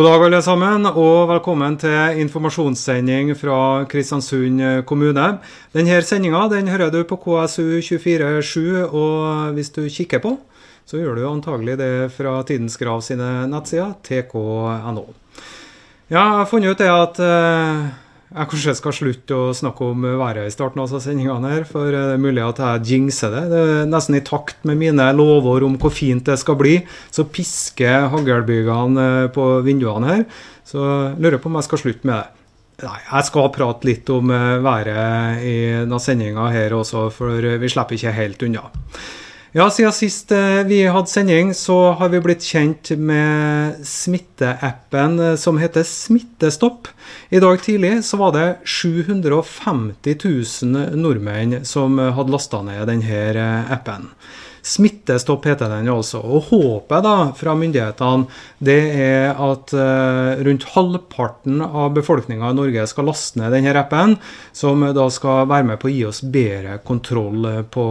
God dag, alle sammen, og velkommen til informasjonssending fra Kristiansund kommune. Denne sendinga den hører du på KSU247, og hvis du kikker på, så gjør du antagelig det fra Tidens Grav sine nettsider, tk.no. Ja, jeg har funnet ut det at eh, jeg kanskje skal slutte å snakke om været i starten av sendingene her, for det er mulig at jeg jinxer det. Det er nesten i takt med mine lover om hvor fint det skal bli. Så pisker haglbygene eh, på vinduene her. Så lurer på om jeg skal slutte med det. Nei, jeg skal prate litt om eh, været i denne sendinga her også, for vi slipper ikke helt unna. Ja, siden sist eh, vi hadde sending, så har vi blitt kjent med smitteappen eh, som heter Smittestopp. I dag tidlig så var det 750 000 nordmenn som hadde lasta ned denne eh, appen. Smittestopp heter den altså. Og håpet da fra myndighetene det er at eh, rundt halvparten av befolkninga i Norge skal laste ned denne appen, som da skal være med på å gi oss bedre kontroll på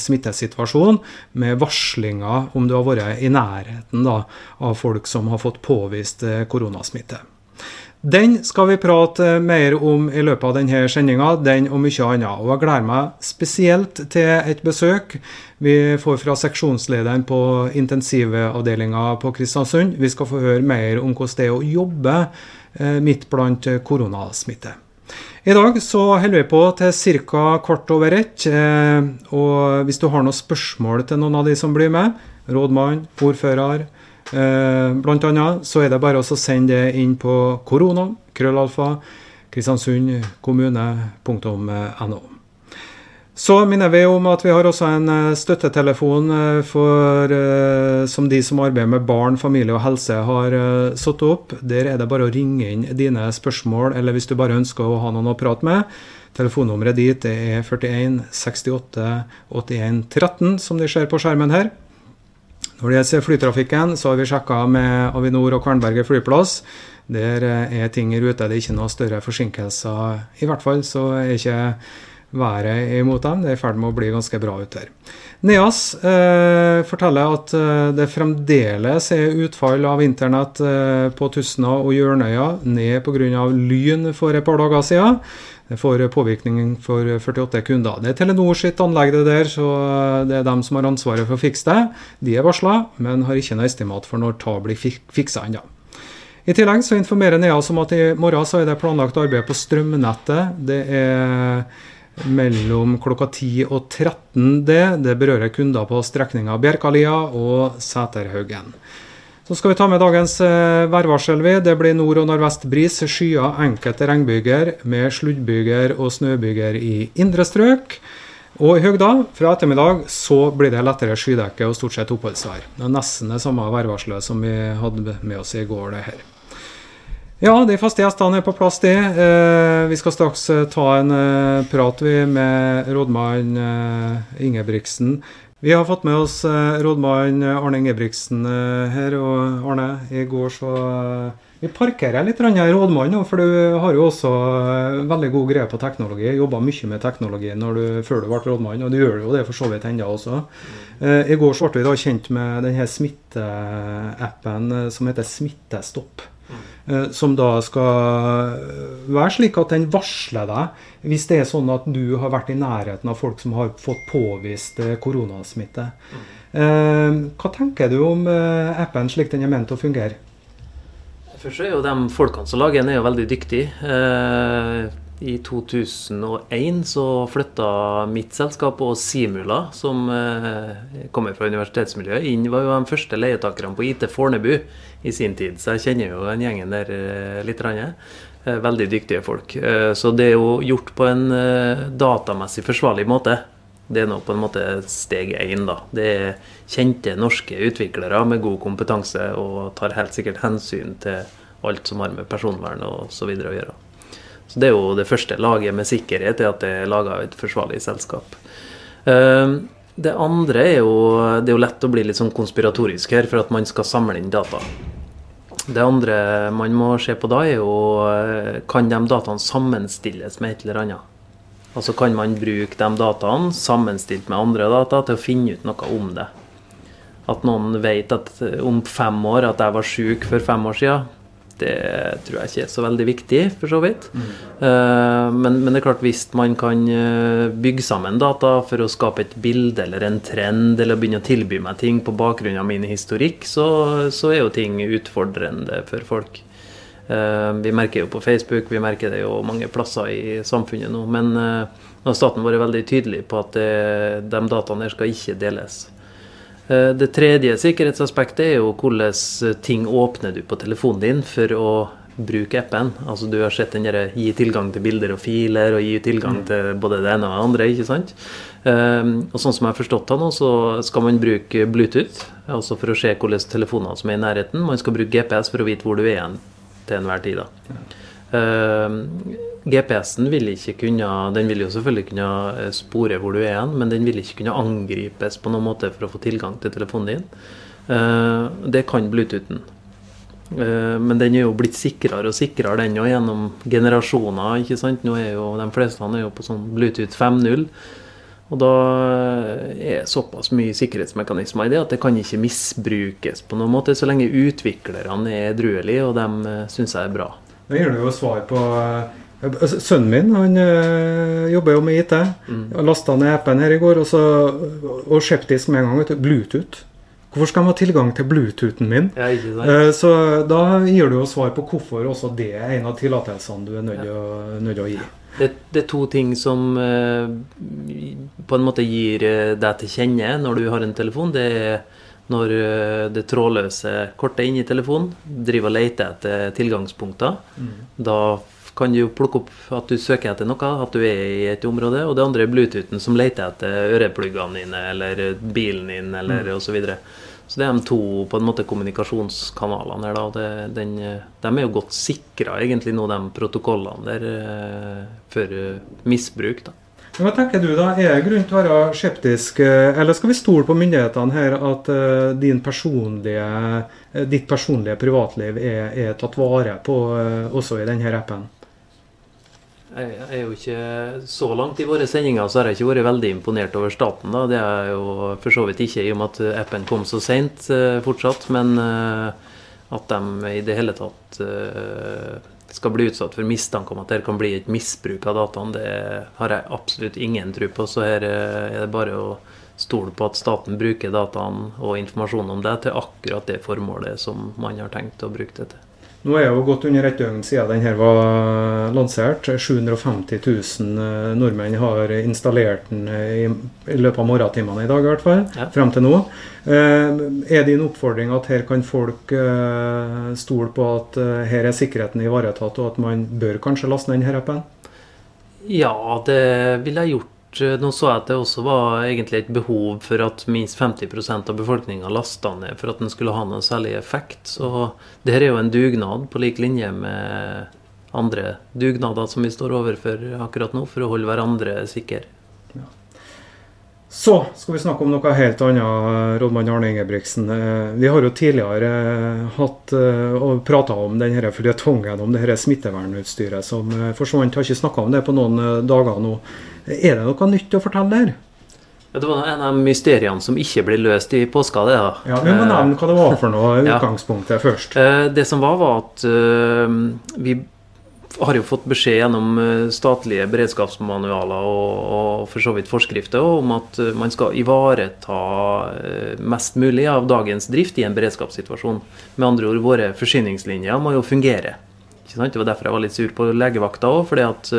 smittesituasjonen, med varslinger om du har vært i nærheten da, av folk som har fått påvist eh, koronasmitte. Den skal vi prate mer om i løpet av denne sendinga, den og mye annet. Og jeg gleder meg spesielt til et besøk vi får fra seksjonslederen på intensivavdelinga på Kristiansund. Vi skal få høre mer om hvordan det er å jobbe eh, midt blant koronasmitte. I dag så holder vi på til ca. kvart over ett. Eh, og hvis du har noen spørsmål til noen av de som blir med, rådmann, ordfører, blant annet så er det bare å sende det inn på korona, krøllalfa, kristiansundkommune.no. Så minner vi om at vi har også en eh, støttetelefon eh, for, som de som arbeider med barn, familie og helse har satt opp. Der er det bare å ringe inn dine spørsmål, eller hvis du bare ønsker å ha noen å prate med. Telefonnummeret dit er 41 68 81 13, som de ser på skjermen her. Når det gjelder flytrafikken, så har vi sjekka med Avinor og Kvernberget flyplass. Der eh, er ting i rute. Det er ikke noe større forsinkelser. I hvert fall så er ikke været imot dem. Det er i ferd med å bli ganske bra ute her. NEAS eh, forteller at eh, det fremdeles er utfall av internett eh, på Tustna og Hjørnøya, ned pga. lyn for et par dager siden. Det får påvirkning for 48 kunder. Det er Telenor sitt anlegg det der, så det er dem som har ansvaret for å fikse det. De er varsla, men har ikke noe estimat for når ta blir fiksa ennå. I tillegg så informerer NEAS om at i morgen så er det planlagt arbeid på strømnettet. Det er mellom klokka 10 og 13 det. Det berører kunder på strekninga Bjerkalia og Sæterhaugen. Så skal vi ta med dagens eh, værvarsel. Det blir nord- og nordvest bris, skyet, enkelte regnbyger med sluddbyger og snøbyger i indre strøk. Og i Høgda fra ettermiddag så blir det lettere skydekke og stort sett oppholdsvær. Det er nesten det samme værvarselet som vi hadde med oss i går. det her. Ja, de faste gjestene er på plass, de. Eh, vi skal straks eh, ta en prat med rådmann Ingebrigtsen. Vi har fått med oss eh, rådmann Arne Ingebrigtsen eh, her. Og Arne, i går så eh, Vi parkerer litt rådmann, for du har jo også veldig god greie på teknologi. Jobba mye med teknologi du, før du ble rådmann, og du gjør jo det for så vidt ennå også. I går så ble vi da kjent med denne smitteappen som heter Smittestopp. Eh, som da skal være slik at den varsler deg hvis det er sånn at du har vært i nærheten av folk som har fått påvist eh, koronasmitte. Hva tenker du om appen slik den er ment å fungere? Først er jo De folkene som lager den, er jo veldig dyktige. I 2001 så flytta mitt selskap og Simula, som kommer fra universitetsmiljøet, inn var jo de første leietakerne på IT Fornebu i sin tid. Så jeg kjenner jo den gjengen der eh, litt. Eh, veldig dyktige folk. Eh, så det er jo gjort på en datamessig forsvarlig måte. Det er nå på en måte steg én. da. Det er kjente norske utviklere med god kompetanse og tar helt sikkert hensyn til alt som har med personvern og så videre å gjøre. Så Det er jo det første laget med sikkerhet, er at det er laga et forsvarlig selskap. Det andre er jo Det er jo lett å bli litt sånn konspiratorisk her for at man skal samle inn data. Det andre man må se på da, er jo Kan de dataene sammenstilles med et eller annet? Altså kan man bruke de dataene sammenstilt med andre data til å finne ut noe om det? At noen vet at om fem år at jeg var syk for fem år siden, det tror jeg ikke er så veldig viktig, for så vidt. Mm. Men, men, det er klart, hvis man kan eh, bygge sammen data for å skape et bilde eller en trend, eller begynne å tilby meg ting på bakgrunn av min historikk, så, så er jo ting utfordrende for folk. Uh, vi merker jo på Facebook, vi merker det jo mange plasser i samfunnet nå. Men staten har vært veldig tydelig på at de dataene her skal ikke deles. Eh, det tredje sikkerhetsaspektet er jo hvordan eh, ting åpner du på telefonen din for å bruke appen. Altså Du har sett den derre gi tilgang til bilder og filer og gi tilgang mm. til både det ene og det andre. ikke sant? Um, og sånn som jeg har forstått det nå, så skal man bruke Bluetooth altså for å se hvilke telefoner som er i nærheten. Man skal bruke GPS for å vite hvor du er igjen til enhver tid. da. Um, GPS-en vil ikke kunne Den vil jo selvfølgelig kunne eh, spore hvor du er hen, men den vil ikke kunne angripes på noen måte for å få tilgang til telefonen din. Eh, det kan Bluetoothen. Eh, men den er jo blitt sikrere og sikrere den jo gjennom generasjoner. ikke sant? Nå er jo De fleste er jo på sånn Bluetooth 5.0. Og da er såpass mye sikkerhetsmekanismer i det at det kan ikke misbrukes på noen måte, så lenge utviklerne er edruelige, og de syns jeg er bra. Da gir du jo svar på Altså, sønnen min han øh, jobber jo med IT. Mm. Lasta ned appen her i går, og, så, og skeptisk med en gang. Vet Bluetooth. Hvorfor skal han ha tilgang til Bluetoothen min? Ja, uh, så da gir du jo svar på hvorfor også det er en av tillatelsene du er nødt til å gi. Det, det, er to ting som uh, på en måte gir deg til kjenne når du har en telefon. Det er når det trådløse kortet inn i telefonen driver og leter etter tilgangspunkter. Mm. Da kan du plukke opp at du søker etter noe, at du er i et område. Og det andre er Bluetoothen, som leter etter ørepluggene dine eller bilen din eller mm. osv. Så, videre. så det er de to på en måte kommunikasjonskanalene her. da, det, den, De er jo godt sikra, egentlig nå, de protokollene der, eh, for eh, misbruk. da. Hva tenker du da, Er det grunn til å være skeptisk, eh, eller skal vi stole på myndighetene her at uh, personlige, ditt personlige privatliv er, er, tatt vare på også i denne appen? Jeg er jo ikke Så langt i våre sendinger så har jeg ikke vært veldig imponert over staten. da, Det er jo for så vidt ikke, i og med at appen kom så seint fortsatt. Men at de i det hele tatt skal bli utsatt for mistanke om at det kan bli et misbruk av dataene, det har jeg absolutt ingen tro på. Så her er det bare å stole på at staten bruker dataene og informasjonen om det til akkurat det formålet som man har tenkt å bruke det til. Nå er jo godt under et døgn siden den her var lansert. 750 000 eh, nordmenn har installert den i, i løpet av morgentimene i dag, i hvert fall. Ja. Frem til nå. Eh, er din oppfordring at her kan folk eh, stole på at eh, her er sikkerheten ivaretatt, og at man bør kanskje laste ned denne appen? Ja, det ville jeg gjort Eh, nå så jeg at det også var egentlig et behov for at minst 50% av befolkninga lasta ned for at den skulle ha noen særlig effekt. Så det her er jo en dugnad på lik linje med andre dugnader som vi står overfor akkurat nå, for å holde hverandre sikre. Så skal vi snakke om noe helt annet, rådmann Arne Ingebrigtsen. Eh, vi har jo tidligere eh, hatt og prata om denne føljetongen om det smittevernutstyret som forsvant. Har ikke snakka om det på noen dager nå. Er det noe nytt å fortelle der? Ja, det var en av mysteriene som ikke ble løst i påska. det da. Ja, Vi må nevne hva det var for noe utgangspunktet ja. først. Eh, det som var, var at uh, vi har jo fått beskjed gjennom eh, statlige beredskapsmanualer og, og for så vidt forskrifter om at man skal ivareta mest mulig av dagens drift i en beredskapssituasjon. Med andre ord, våre forsyningslinjer må jo fungere. Det var derfor jeg var litt sur på legevakta òg. fordi at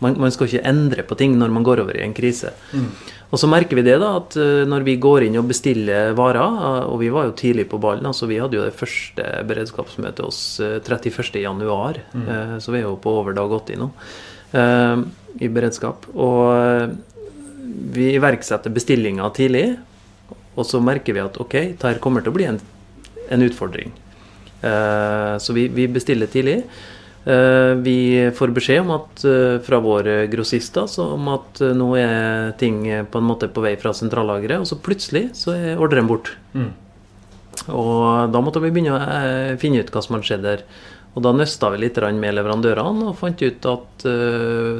man, man, skal ikke endre på ting når man går over i en krise. Mm. Og så merker vi det da, at uh, når vi går inn og bestiller varer, uh, og vi var jo tidlig på ballen, altså vi hadde jo det første beredskapsmøtet oss uh, 31.1, mm. så vi er jo på over dag 80 nå i beredskap. Og vi iverksetter bestillinga tidlig, og så merker vi at ok, dette kommer til å bli en, en utfordring. så vi, vi bestiller tidlig. Eh, vi får beskjed om at, eh, fra våre grossister om at eh, nå er ting på en måte på vei fra sentrallageret, og så plutselig så er ordren bort. Mm. Og da måtte vi begynne å finne ut hva som hadde skjedd der. Og da nøsta vi litt med leverandørene og fant ut at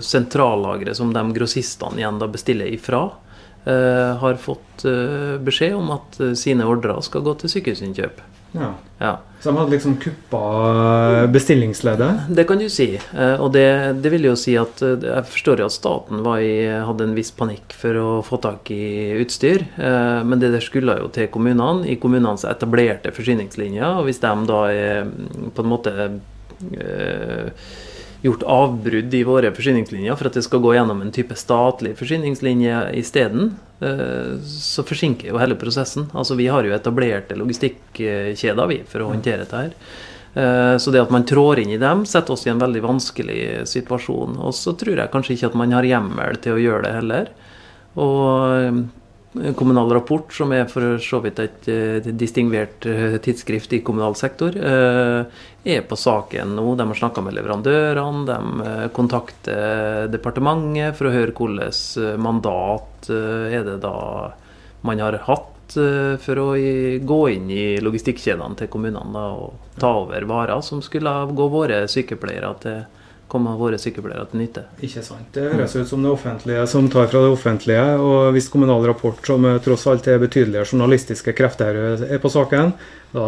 sentrallageret som de grossistene igjen da bestiller ifra, har fått beskjed om at sine ordrer skal gå til sykehusinnkjøp. Ja. Ja. Så de hadde liksom kuppa bestillingsleddet? Det kan du si. Eh, Og det, det vil jo si at eh, jeg forstår jo at staten var i, hadde en viss panikk for å få tak i utstyr. eh, Men det der skulle jo til kommunene, i kommunenes etablerte forsyningslinjer. Og hvis de da er mm, på en måte eh, gjort avbrudd i våre forsyningslinjer for at det skal gå gjennom en type statlig forsyningslinje isteden, eh, så forsinker jo hele prosessen. Altså Vi har jo etablerte logistikkjeder vi for å håndtere dette her. Eh, Så det at man trår inn i dem, setter oss i en veldig vanskelig situasjon. Og så tror jeg kanskje ikke at man har hjemmel til å gjøre det heller. Og eh, Kommunal Rapport, som er for så vidt et, eh, distingvert eh, tidsskrift i kommunal sektor, eh, er på saken nå. De har snakka med leverandørene, de kontakter departementet for å høre eh, mandat er det da man har hatt for å gå inn i logistikkjedene til kommunene og ta over varer som skulle gå våre sykepleiere til komme våre sykepleiere til nytte. Ikke sant. Det høres ut som det offentlige som tar fra det offentlige. Og hvis Kommunal Rapport, som eh, tross alt er betydelige journalistiske krefter, eh, er på saken, da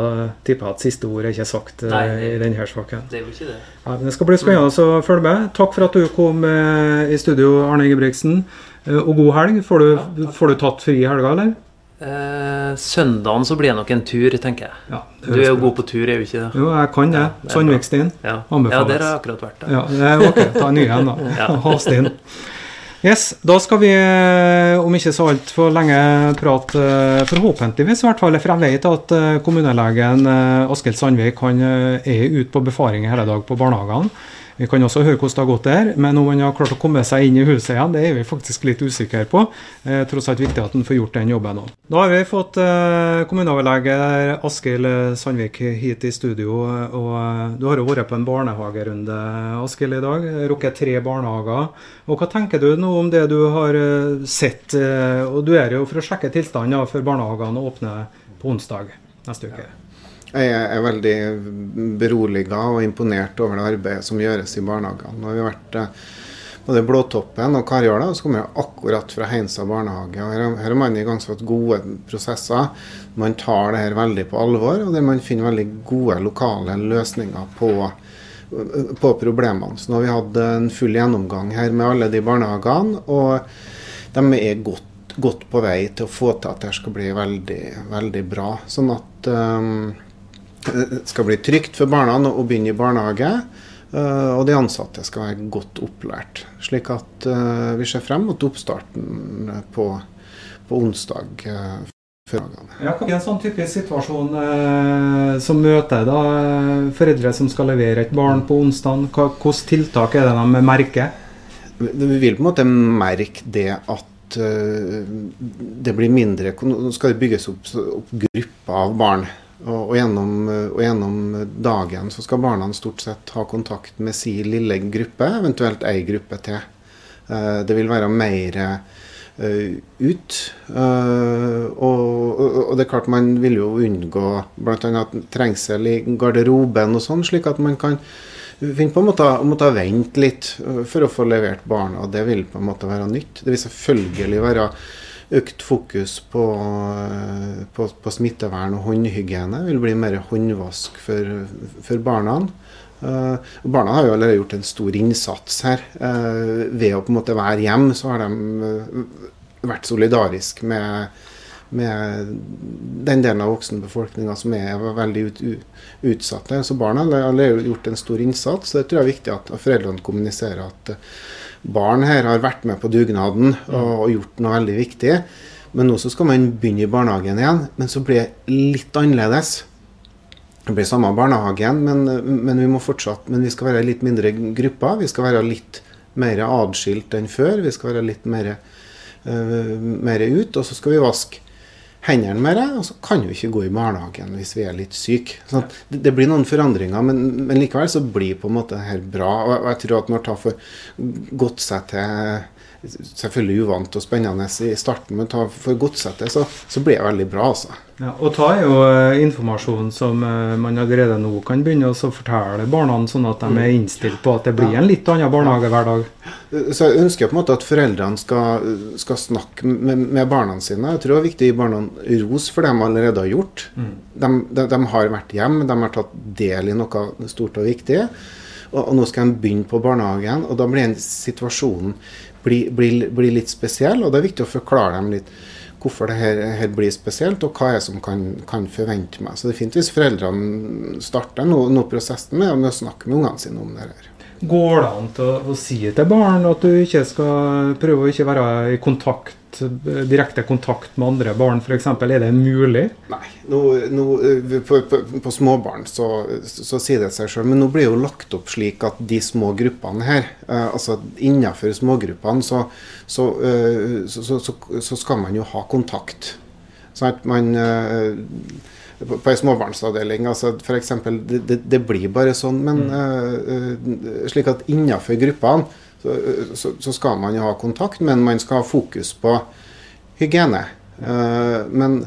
tipper jeg at siste ord er ikke sagt Nei, det, i denne saken. Det er jo ikke det. Ja, men det skal bli spennende å følge med. Takk for at du kom eh, i studio, Arne Ingebrigtsen. Eh, Og god helg. Får du, får du tatt fri i helga, eller? Eh, søndagen så blir det nok en tur, tenker jeg. Ja, Du er jo god på tur, er du ikke det? Jo, jeg kan det. Ja, Sandvikstien. Ja, Anbefales. ja der har jeg akkurat vært. Ja, er ok. Ta en ny en, da. Ja. Havstien. Yes, da skal vi eh, om ikke så altfor lenge prate, eh, forhåpentligvis i hvert fall, for jeg vet at kommunelegen Askild Sandvik han er ute på befaring hele dag på barnehagene. Vi kan også høre hvordan det har gått der, men om han har klart å komme seg inn i huset igjen, det er vi faktisk litt usikre på. Eh, tross alt viktig at han får gjort den jobben òg. Da har vi fått eh, kommuneoverlege Askild Sandvik hit i studio. og Du har jo vært på en barnehagerunde Askild, i dag. Rukket tre barnehager. Og Hva tenker du nå om det du har eh, sett? eh, og Du er jo for å sjekke tilstanden ja, for barnehagene å åpne på onsdag neste uke. Jeg er veldig beroliga og imponert over det arbeidet som gjøres i barnehagene. Nå har vi vært eh, både Blåtoppen og Karjala, og så kommer jeg akkurat fra Heinsa barnehage. og Her, har man igangsatt gode prosesser. Man tar det her veldig på alvor, og der man finner veldig gode lokale løsninger på, på problemene. Så nå har vi hatt en full gjennomgang her med alle de barnehagene, og de er godt, godt på vei til å få til at det skal bli veldig, veldig bra. Sånn at eh, det skal bli trygt for barna å begynne i barnehage. eh, Og de ansatte skal være godt opplært. Slik at eh, vi ser frem mot oppstarten på, på onsdag. eh. Ja, hva er en sånn typisk situasjon eh, som møter da eh, foreldre som skal levere et barn på onsdag? Hvilke tiltak er det de merker? Vi vil på en måte merke det at eh, det blir mindre Nå skal det bygges opp, opp grupper av barn. Og, og, gjennom, og gjennom dagen så skal barna stort sett ha kontakt med si lille gruppe, eventuelt ei gruppe til. Eh, det vil være mer eh, ut. Eh, og, og, det er klart man vil jo unngå bl.a. trengsel i garderoben og sånn, slik at man kan finne på å måtte, å måtte vente litt for å få levert barna. Det vil på en måte være nytt. Det vil selvfølgelig være økt fokus på, på, på smittevern og håndhygiene. Det vil bli mer håndvask for, for barna. Uh, barna har jo allerede gjort en stor innsats her. Uh, ved å på en måte være hjemme, så har de uh, vært solidarisk med, med den delen av voksenbefolkninga som er veldig ut, utsatte. Så barna har allerede gjort en stor innsats. Det tror jeg er viktig at foreldrene kommuniserer at barn her har vært med på dugnaden og, og gjort noe veldig viktig. Men nå skal man begynne i barnehagen igjen, men så blir det litt annerledes. Det blir samme barnehagen, men, men, vi må fortsatt, men vi skal være litt mindre grupper. Vi skal være litt mer adskilt enn før. Vi skal være litt mer, uh, mer ut. Og så skal vi vaske hendene det, og så kan vi ikke gå i barnehagen hvis vi er litt syke. Sånn, det, det, blir noen forandringer, men, men, likevel så blir på en måte her bra. Og jeg tror at når det har gått seg til selvfølgelig uvant og spennende i starten, men ta, for godsettet så, så blir det veldig bra. altså. Ja, og ta er jo eh, informasjon som eh, man allerede nå kan begynne å fortelle barna, sånn at de er innstilt på at det blir en litt annen barnehagehverdag. Så jeg ønsker på en måte at foreldrene skal, skal snakke med, med, barna sine. Jeg tror det er viktig å gi barna ros for det de allerede har gjort. Mm. De, de, de, har vært hjemme, de har tatt del i noe stort og viktig. Og, og nå skal de begynne på barnehagen, og da blir situasjonen blir, blir, blir litt spesiell. Og det er viktig å forklare dem litt hvorfor det her, her, blir spesielt, og hva jeg som kan, kan forvente meg. Så det er fint hvis foreldrene starter noe, noe prosessen med, med, å snakke med ungene sine om det her. Går det an til å, å si til barn at du ikke skal prøve å ikke være i kontakt direkte kontakt med andre barn f.eks.? Er det mulig? Nei. Nå, nå, eh, på, på, på, småbarn så, så, så, sier det seg sjøl. Men nå blir det jo lagt opp slik at de små gruppene her, eh, altså innenfor smågruppene, så, eh, så, så, skal man jo ha kontakt. Sånn at man på, på ei småbarnsavdeling. altså F.eks. Det, det, det, blir bare sånn. Men mm. uh, slik at innenfor gruppene så, så, så, skal man jo ha kontakt, men man skal ha fokus på hygiene. Uh, men,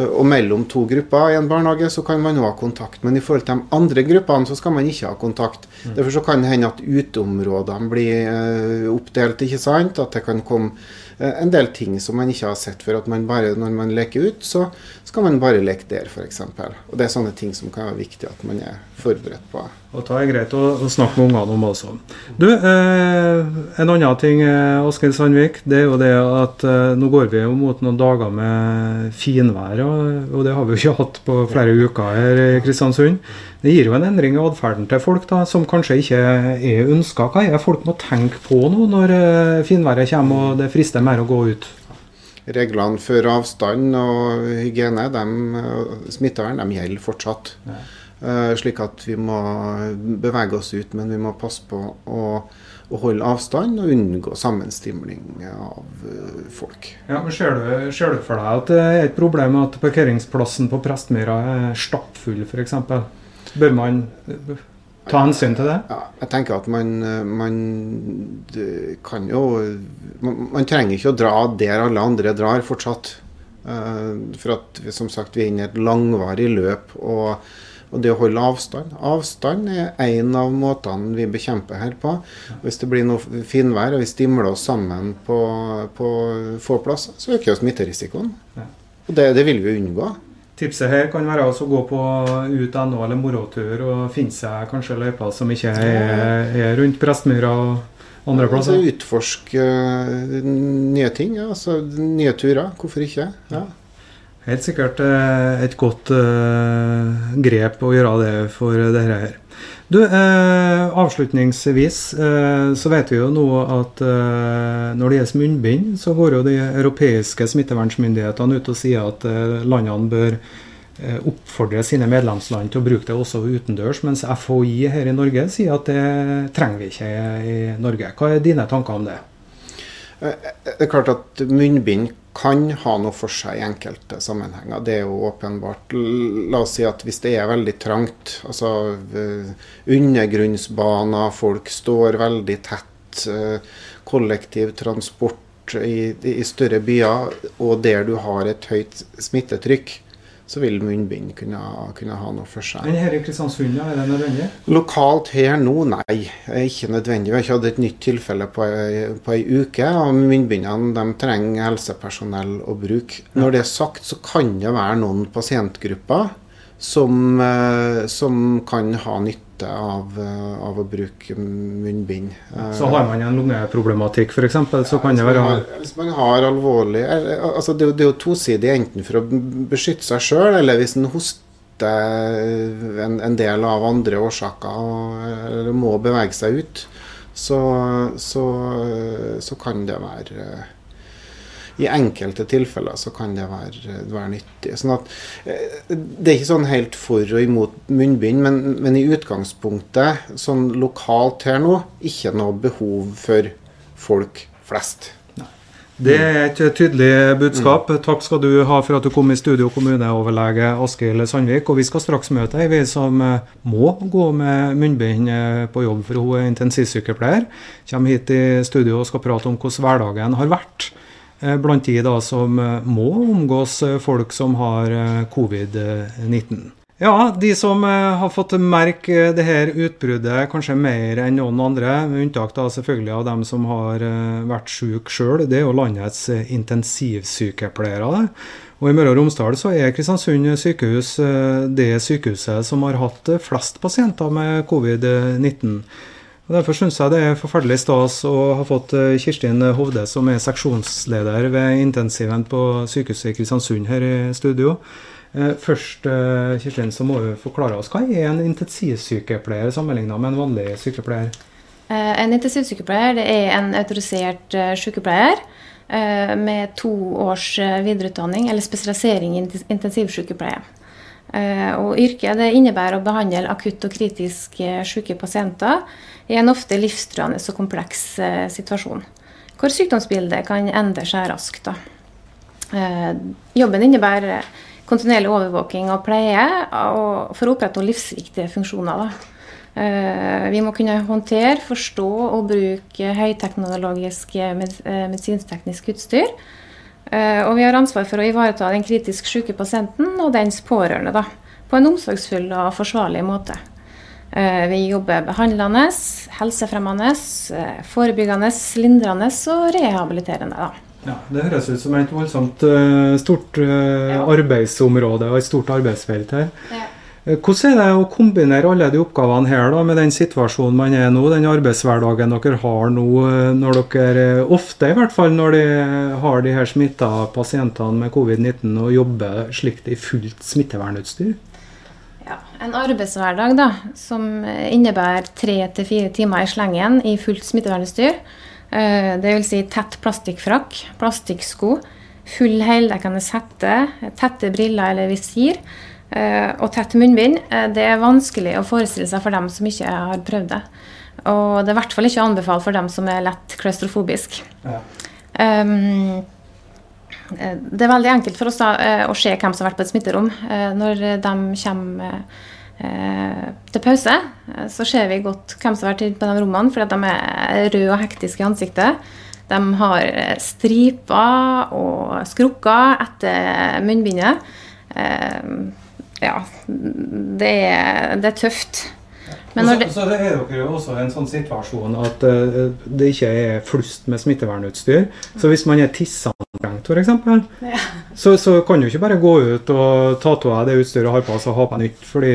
og mellom to grupper i en barnehage så kan man jo ha kontakt. Men i forhold til de andre gruppene så skal man ikke ha kontakt. Mm. Derfor så kan det hende at uteområdene blir uh, oppdelt. ikke sant? At det kan komme en del ting som man ikke har sett før. At man bare, når man leker ut, så skal man bare leke der, f.eks. Og det er sånne ting som kan være viktig at man er forberedt på. Og det er greit å, å snakke med ungene om også. Du, eh, En annen ting eh, Askild Sandvik, det er jo det at eh, nå går vi jo mot noen dager med finvær. Og, og det har vi jo ikke hatt på flere uker her i Kristiansund. Det gir jo en endring i atferden til folk da, som kanskje ikke er ønska. Hva er folk må tenke på nå når eh, finværet kommer og det frister mer å gå ut? Reglene for avstand og hygiene, de, smittevern, de gjelder fortsatt. Ja. Uh, slik at vi må bevege oss ut, men vi må passe på å, å holde avstand og unngå sammenstimling av uh, folk. Ja, men ser du, ser du, for deg at det er et problem at parkeringsplassen på Prestmyra er stappfull f.eks.? Bør man ta hensyn til det? Ja, jeg tenker at man, man kan jo man, man, trenger ikke å dra der alle andre drar fortsatt. Uh, for at som sagt, vi er inne i et langvarig løp. og og det å holde avstand. Avstand er en av måtene vi bekjemper her på. Hvis det blir noe finvær og vi stimler oss sammen på, på få plasser, så øker smitterisikoen. Og det, det, vil vi unngå. Tipset her kan være å gå på ut.no eller morotur og finne seg kanskje løyper som ikke er, er rundt Prestmyra og andre plasser. Altså, utforske uh, nye ting. Ja. Altså, nye turer. Hvorfor ikke? Ja. Helt sikkert eh, et godt uh, grep å gjøre det for dette her. Du, eh, Avslutningsvis eh, så vet vi jo nå at eh, når det gjelder munnbind, så går jo de europeiske smittevernmyndighetene ut og sier at eh, landene bør oppfordre sine medlemsland til å bruke det også utendørs, mens FHI her i Norge sier at det trenger vi ikke i Norge. Hva er dine tanker om det? Det er klart at munnbind kan ha noe for seg i enkelte sammenhenger. Det er jo åpenbart. La oss si at hvis det er veldig trangt, altså eh, undergrunnsbaner, folk står veldig tett, eh, kollektivtransport i, i større byer, og der du har et høyt smittetrykk, så vil munnbind kunne, kunne, ha noe for seg. Men her i Kristiansund, er det nødvendig? Lokalt her nå, nei. Ikke nødvendig. Vi har ikke hatt et nytt tilfelle på ei, på ei uke. og Munnbindene de trenger helsepersonell å bruke. Når det er sagt, så kan det være noen pasientgrupper som, eh, som kan ha nytte nytte av, eh, av, å bruke munnbind. Så har man en lungeproblematikk f.eks., så kan det være har, Hvis man har alvorlig altså det, det er jo tosidig enten for å beskytte seg sjøl, eller hvis en hoster en, en, del av andre årsaker eller må bevege seg ut, så, så, så kan det være i enkelte tilfeller så kan det være, være nyttig. Sånn at, eh, det er ikke sånn helt for og imot munnbind, men, men, i utgangspunktet, sånn lokalt her nå, ikke noe behov for folk flest. Det er et tydelig budskap. Mm. Takk skal du ha for at du kom i studio, kommuneoverlege Askild Sandvik. Og vi skal straks møte ei vi som eh, må gå med munnbind eh, på jobb, for hun er intensivsykepleier. Kommer hit i studio og skal prate om hvordan hverdagen har vært blant de da som må omgås folk som har covid-19. Ja, de som eh, har fått merke det her utbruddet kanskje mer enn noen andre, med unntak da selvfølgelig av dem som har eh, vært syke sjøl, det er jo landets eh, intensivsykepleiere. Og I Møre og Romsdal så er Kristiansund sykehus det sykehuset som har hatt flest pasienter med covid-19. Og Derfor syns jeg det er forferdelig stas å ha fått Kirstin Hovde, som er seksjonsleder ved intensiven på sykehuset i Kristiansund her i studio. Eh, først Kirstin, så må du forklare oss hva er en intensivsykepleier sammenlignet med en vanlig sykepleier? Eh, en intensivsykepleier det er en autorisert sykepleier med to års videreutdanning eller spesialisering i intensivsykepleie. Og yrket innebærer å behandle akutt og kritisk syke pasienter i en ofte livstruende og kompleks situasjon, hvor sykdomsbildet kan endre seg raskt. Jobben innebærer kontinuerlig overvåking og pleie for å opprettholde livsviktige funksjoner. Eh, vi må kunne håndtere, forstå og bruke høyteknologisk eh, medisinskteknisk utstyr. Eh, og vi har ansvar for å ivareta den kritisk syke pasienten og dens pårørende da, på en omsorgsfull og forsvarlig måte. Vi jobber behandlende, helsefremmende, forebyggende, lindrende og rehabiliterende. Da. Ja, Det høres ut som et voldsomt stort arbeidsområde og et stort arbeidsfelt her. Ja. Uh, hvordan er det å kombinere alle de oppgavene her da, med den situasjonen man er nå, den arbeidshverdagen dere har nå, når dere ofte i hvert fall når de har de her smitta pasientene med covid-19 og jobber slikt i fullt smittevernutstyr? Ja, En arbeidshverdag da, som innebærer tre til fire timer i slengen i fullt smittevernutstyr Eh, Dvs. Si tett plastikkfrakk, plastikksko, full heldekkende sette, tette briller eller visir eh, og tett munnbind. Eh, det er vanskelig å forestille seg for dem som ikke har prøvd det. Og det er i hvert fall ikke anbefalt for dem som er lett klaustrofobisk. Ja. Um, det er veldig enkelt for oss da, å se hvem som har vært på et smitterom når de kommer Eh, til pause eh, så ser vi godt hvem som har vært på de rommene, fordi de er røde og hektiske i ansiktet. De har eh, striper og skrukker etter munnbindet. Ja, det er, det er tøft. Men så, det, så det er dere jo også en sånn situasjon at uh, det ikke er flust med smittevernutstyr. Så hvis man er tisseanstrengt f.eks., ja. så, så kan du ikke bare gå ut og ta av det utstyret og ha på og ha på nytt. fordi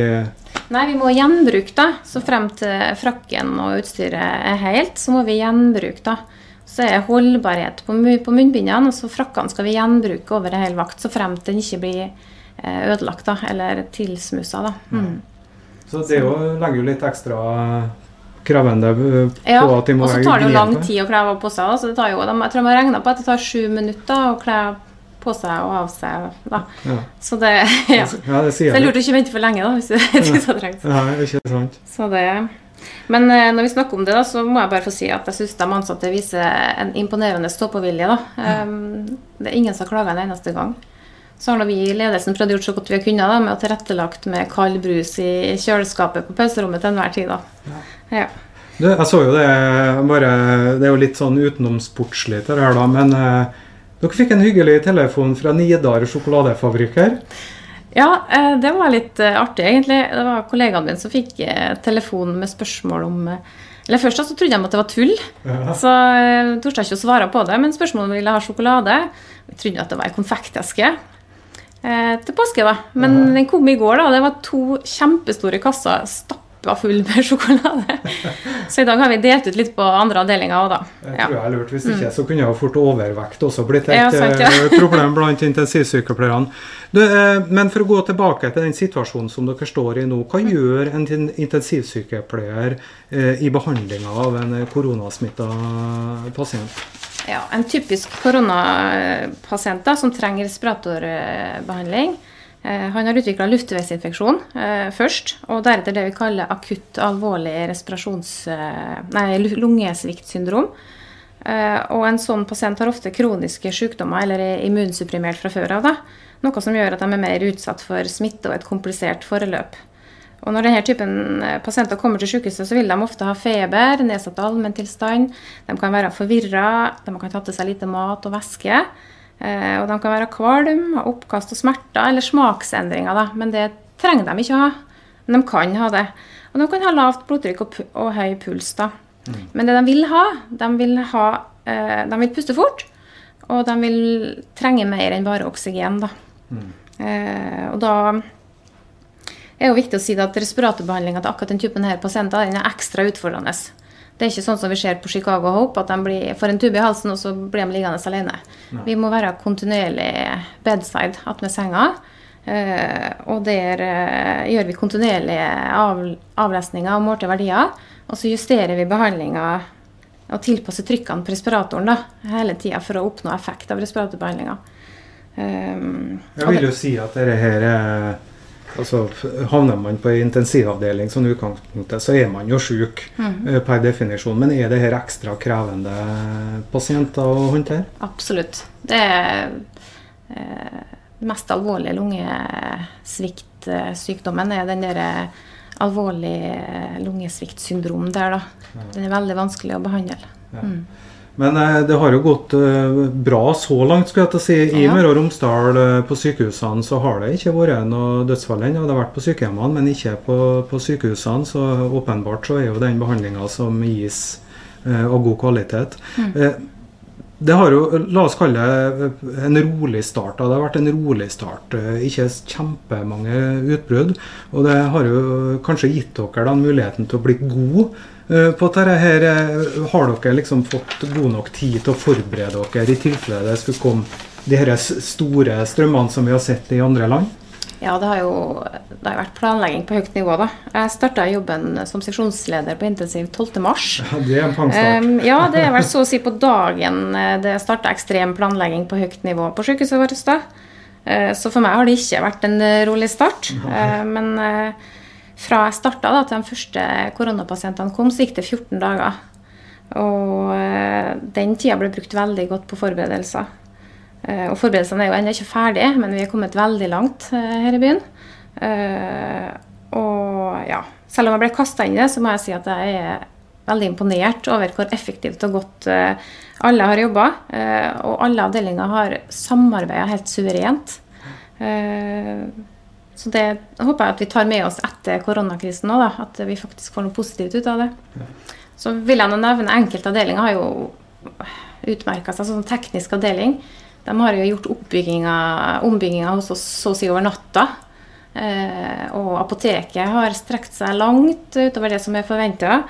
Nei, vi må gjenbruke, da. Så frem til frakken og utstyret er helt, så må vi gjenbruke, da. Så er holdbarhet på, på munnbindene, og så frakkene skal vi gjenbruke over en hel vakt, så frem til den ikke blir ødelagt da, eller tilsmussa. da. Mm. Så det jo, legger jo litt ekstra krevende eh, på ja, at de må Ja, og så tar det jo lang tid å kle av på seg. Så det tar jo, jeg tror de har regna på at det tar sju minutter å kle på seg og av seg. Da. Ja. Så det, ja. ja det sier så det er lurt å ikke vente for lenge, da, hvis du ikke så trengt. Ja, ikke sant. Så det, men eh, når vi snakker om det, da, så må jeg bare få si at jeg syns de ansatte viser en imponerende stå-på-vilje. Um, det er ingen som har klaga en eneste gang. Så har vi i ledelsen prøvd å gjøre så godt vi har kunnet da, med å tilrettelagt med kald brus i kjøleskapet på pauserommet til enhver tid. da. Ja. Du, jeg så jo det bare Det er jo litt sånn utenomsportslig, det her, da, men eh, dere fikk en hyggelig telefon fra Nidar sjokoladefabrikk her. Ja, eh, det var litt eh, artig, egentlig. Det var kollegaen min som fikk eh, telefon med spørsmål om Eller først så trodde de at det var tull, ja. så jeg ikke å svare på det. Men spørsmålet om de ville ha sjokolade. Vi trodde at det var ei konfekteske til påske, da. Men den kom i går, da. Det var to kjempestore kasser stappa var full med sjokolade. Så i dag har vi delt ut litt på andre avdelinger òg, da. Jeg tror jeg er lurt. Hvis ikke mm. så kunne jo fort overvekt også blitt et ja, sant, ja. Eh, problem blant intensivsykepleierne. Eh, men for å gå tilbake til den situasjonen som dere står i nå. Hva mm. gjør en intensivsykepleier eh, i behandlinga av en koronasmitta pasient? Ja, En typisk koronapasient da, som trenger respiratorbehandling, Eh, han har utvikla luftveisinfeksjon eh, først, og deretter det vi kaller akutt alvorlig. Eh, nei, lungesviktsyndrom. Eh, og en sånn pasient har ofte kroniske sykdommer eller er immunsupprimert fra før av. da, Noe som gjør at de er mer utsatt for smitte og et komplisert forløp. Og når denne typen eh, pasienter kommer til sykehuset, så vil de ofte ha feber, nedsatt allmenntilstand, de kan være forvirra, de kan ta til seg lite mat og væske. Eh, og de kan være kvalm, ha oppkast og smerter eller smaksendringer, da. Men det trenger de ikke å ha. Men de kan ha det. Og de kan ha lavt blodtrykk og, og høy puls. da. Mm. Men det de vil ha, de vil, ha, eh, de vil puste fort. Og de vil trenge mer enn bare oksygen. da. Mm. Eh, og da er det viktig å si at respiratorbehandlinga til akkurat den typen her pasienter den er ekstra utfordrende. Det er ikke sånn som vi ser på Chicago Hope, at de blir, får en tube i halsen og så blir de liggende alene. Nei. Vi må være kontinuerlig bedside attmed senga. Uh, og der uh, gjør vi kontinuerlige av, avlesninger og målte verdier. Og så justerer vi behandlinga og tilpasser trykkene på respiratoren da, hele tida for å oppnå effekt av respiratorbehandlinga. Um, Jeg vil jo si at dette her er Altså, havner man på intensivavdeling som utgangspunktet, så er man jo syk mm. per definisjon. Men er det her ekstra krevende pasienter å håndtere? Absolutt. Det er eh, mest alvorlige lungesviktsykdommen er den der alvorlig alvorlige lungesviktsyndrom der, da. Den er veldig vanskelig å behandle. Ja. Mm. Men eh, det har jo gått eh, bra så langt, skulle jeg til å si. I ja. Møre og Romsdal eh, på sykehusene så har det ikke vært noe dødsfall ennå. Det har vært på sykehjemmene, men ikke på, på, sykehusene. Så åpenbart så er jo den behandlinga som gis av god kvalitet. Mm. Det har jo, La oss kalle det en rolig start. Det har vært en rolig start. Ikke kjempemange utbrudd. Og det har jo kanskje gitt dere den muligheten til å bli gode på dette her, eh, Har dere liksom fått god nok tid til å forberede dere i tilfelle det skulle komme de her store strømmene som vi har sett i andre land? Ja, det har jo det har vært planlegging på høyt nivå. da. Jeg starta jobben som seksjonsleder på intensiv 12.3. Ja, det er en pangstart. Um, ja, det er vel så å si på dagen eh, det starta ekstrem planlegging på høyt nivå på sykehuset vårt. da. Så for meg har det ikke vært en rolig start. Men fra jeg starta til de første koronapasientene kom, så gikk det 14 dager. Og eh, den tida ble brukt veldig godt på forberedelser. Eh, og forberedelsene er jo ennå ikke ferdige, men vi er kommet veldig langt eh, her i byen. Og ja, selv om jeg ble kasta inn i det, så må jeg si at jeg er veldig imponert over hvor effektivt og godt alle har jobba. Og alle avdelinger har samarbeida helt suverent. Så det håper jeg at vi tar med oss etter koronakrisen nå, at vi faktisk får noe positivt ut av det. Ja. Så vil jeg nå nevne enkelte avdelinger har jo utmerka seg. Sånn teknisk avdeling. De har jo gjort ombygginga hos oss så å si over natta. Eh, og apoteket har strekt seg langt utover det som er forventa.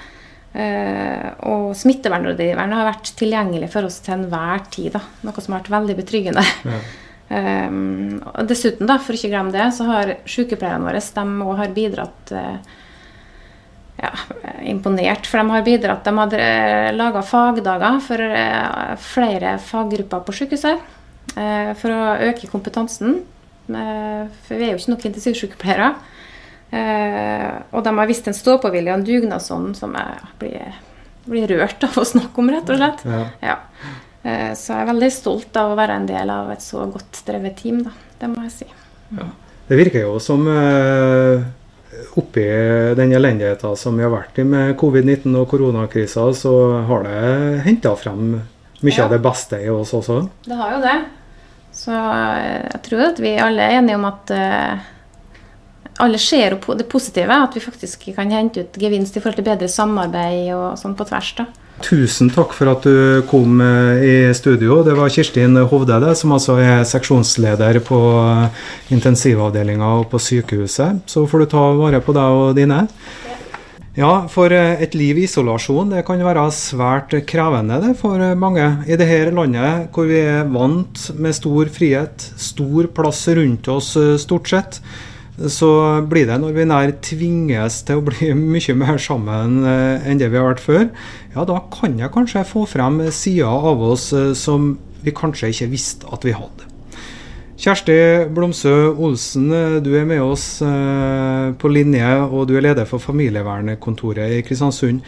Eh, og smittevernrådgiveren har vært tilgjengelig for oss til enhver tid. Da. Noe som har vært veldig betryggende. Ja. Um, og dessuten, da, for ikke å glemme det, så har sykepleierne våre de har bidratt uh, ja, imponert. For de har bidratt. De hadde uh, eh, laga fagdager for uh, flere faggrupper på sykehuset. For å øke kompetansen. for vi er jo ikke nok intensivsykepleiere. og de har vist en stå-på-vilje og en dugnadsånd som jeg blir, blir, rørt av å snakke om, rett og slett. Ja. ja. Eh, så jeg er veldig stolt av å være en del av et så godt drevet team, da. Det må jeg si. Ja. Det virker jo som uh, oppi den elendigheten som vi har vært i med covid-19 og koronakrisa, så har det henta frem mye ja. av det beste i oss også. Det har jo det. Så eh, jeg tror at vi alle er enige om at alle ser det positive. At vi faktisk kan hente ut gevinst i forhold til bedre samarbeid og sånn på tvers. da. Tusen takk for at du kom eh, i studio. Det var Kirstin Hovdede, som altså er seksjonsleder på eh, intensivavdelinga og på sykehuset. Så får du ta vare på deg og dine. Ja, for eh, et liv i isolasjon det kan være svært krevende det for mange. I dette landet hvor vi er vant med stor frihet, stor plass rundt oss stort sett, så blir det når vi nær tvinges til å bli mye mer sammen eh, enn det vi har vært før, ja, da kan jeg kanskje få frem sider av oss eh, som vi kanskje ikke visste at vi hadde. Kjersti Blomsø Olsen, eh, du er med oss på linje, og du er leder for familievernkontoret i Kristiansund.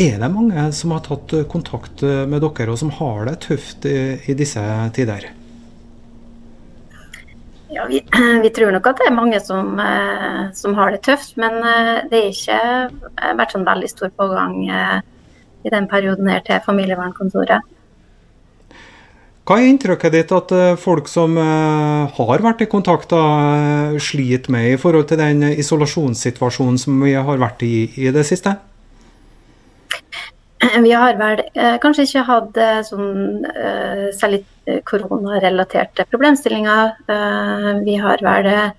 Er det mange som har tatt kontakt med dere, og som har det tøft i, disse tider? Ja, vi, vi, tror nok at det er mange som, eh, som har det tøft, men eh, det er ikke eh, vært sånn veldig stor pågang i den perioden her til familievernkontoret. Hva er inntrykket ditt at folk som har vært i kontakt, da, sliter med i forhold til den isolasjonssituasjonen som vi har vært i i det siste? Vi har vel eh, kanskje ikke hatt eh, sånn eh, særlig koronarelaterte problemstillinger. Eh, vi har vel eh,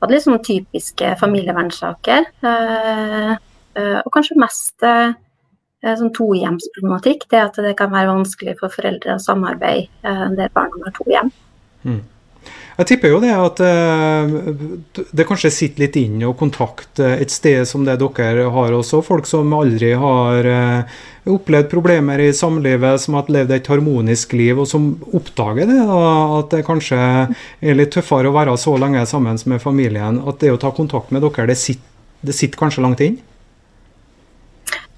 hatt litt sånn typiske familievernsaker. Eh, og kanskje mest sånn tohjemsproblematikk. Det at det kan være vanskelig for foreldre å samarbeide der barna har to hjem. Mm. Jeg tipper jo det at eh, det kanskje sitter litt inn å kontakte et sted som det dere har også. Folk som aldri har eh, opplevd problemer i samlivet, som har levd et harmonisk liv, og som oppdager det. Da, at det kanskje er litt tøffere å være så lenge sammen med familien. At det å ta kontakt med dere, det sitter, det sitter kanskje langt inn?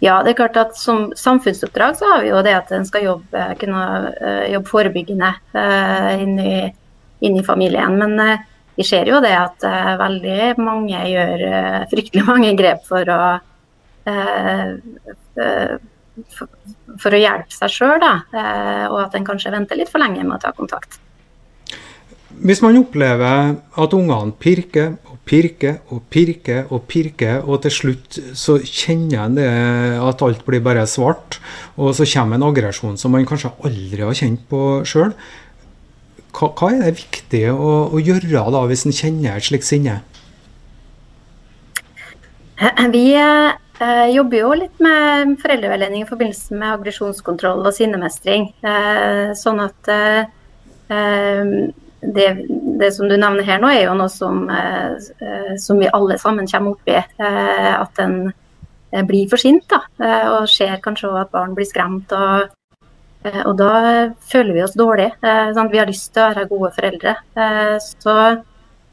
Ja, det er klart at Som samfunnsoppdrag så har vi jo det at en skal jobbe, kunne eh, jobbe forebyggende uh, inn i inn i familien. Men eh, vi ser jo det at eh, veldig mange gjør eh, fryktelig mange grep for å for å hjelpe seg sjøl, og at en kanskje venter litt for lenge med å ta kontakt. Hvis man opplever at ungene pirker og pirker og pirker og pirker, og til slutt så kjenner en det at alt blir bare svart, og så kommer en aggresjon som man kanskje aldri har kjent på sjøl, hva, hva, er det viktig å, å gjøre da, hvis en kjenner et slikt sinne? Vi eh, jobber jo litt med foreldreveiledning i forbindelse med aggresjonskontroll og sinnemestring. Eh, sånn at eh, eh det, det, som du nevner her nå, er jo noe som, eh, eh, som vi alle sammen kommer opp i. at en blir for sint da, og ser kanskje at barn blir skremt. og og da føler vi oss dårlige. Eh, vi har lyst til å være gode foreldre. Eh, så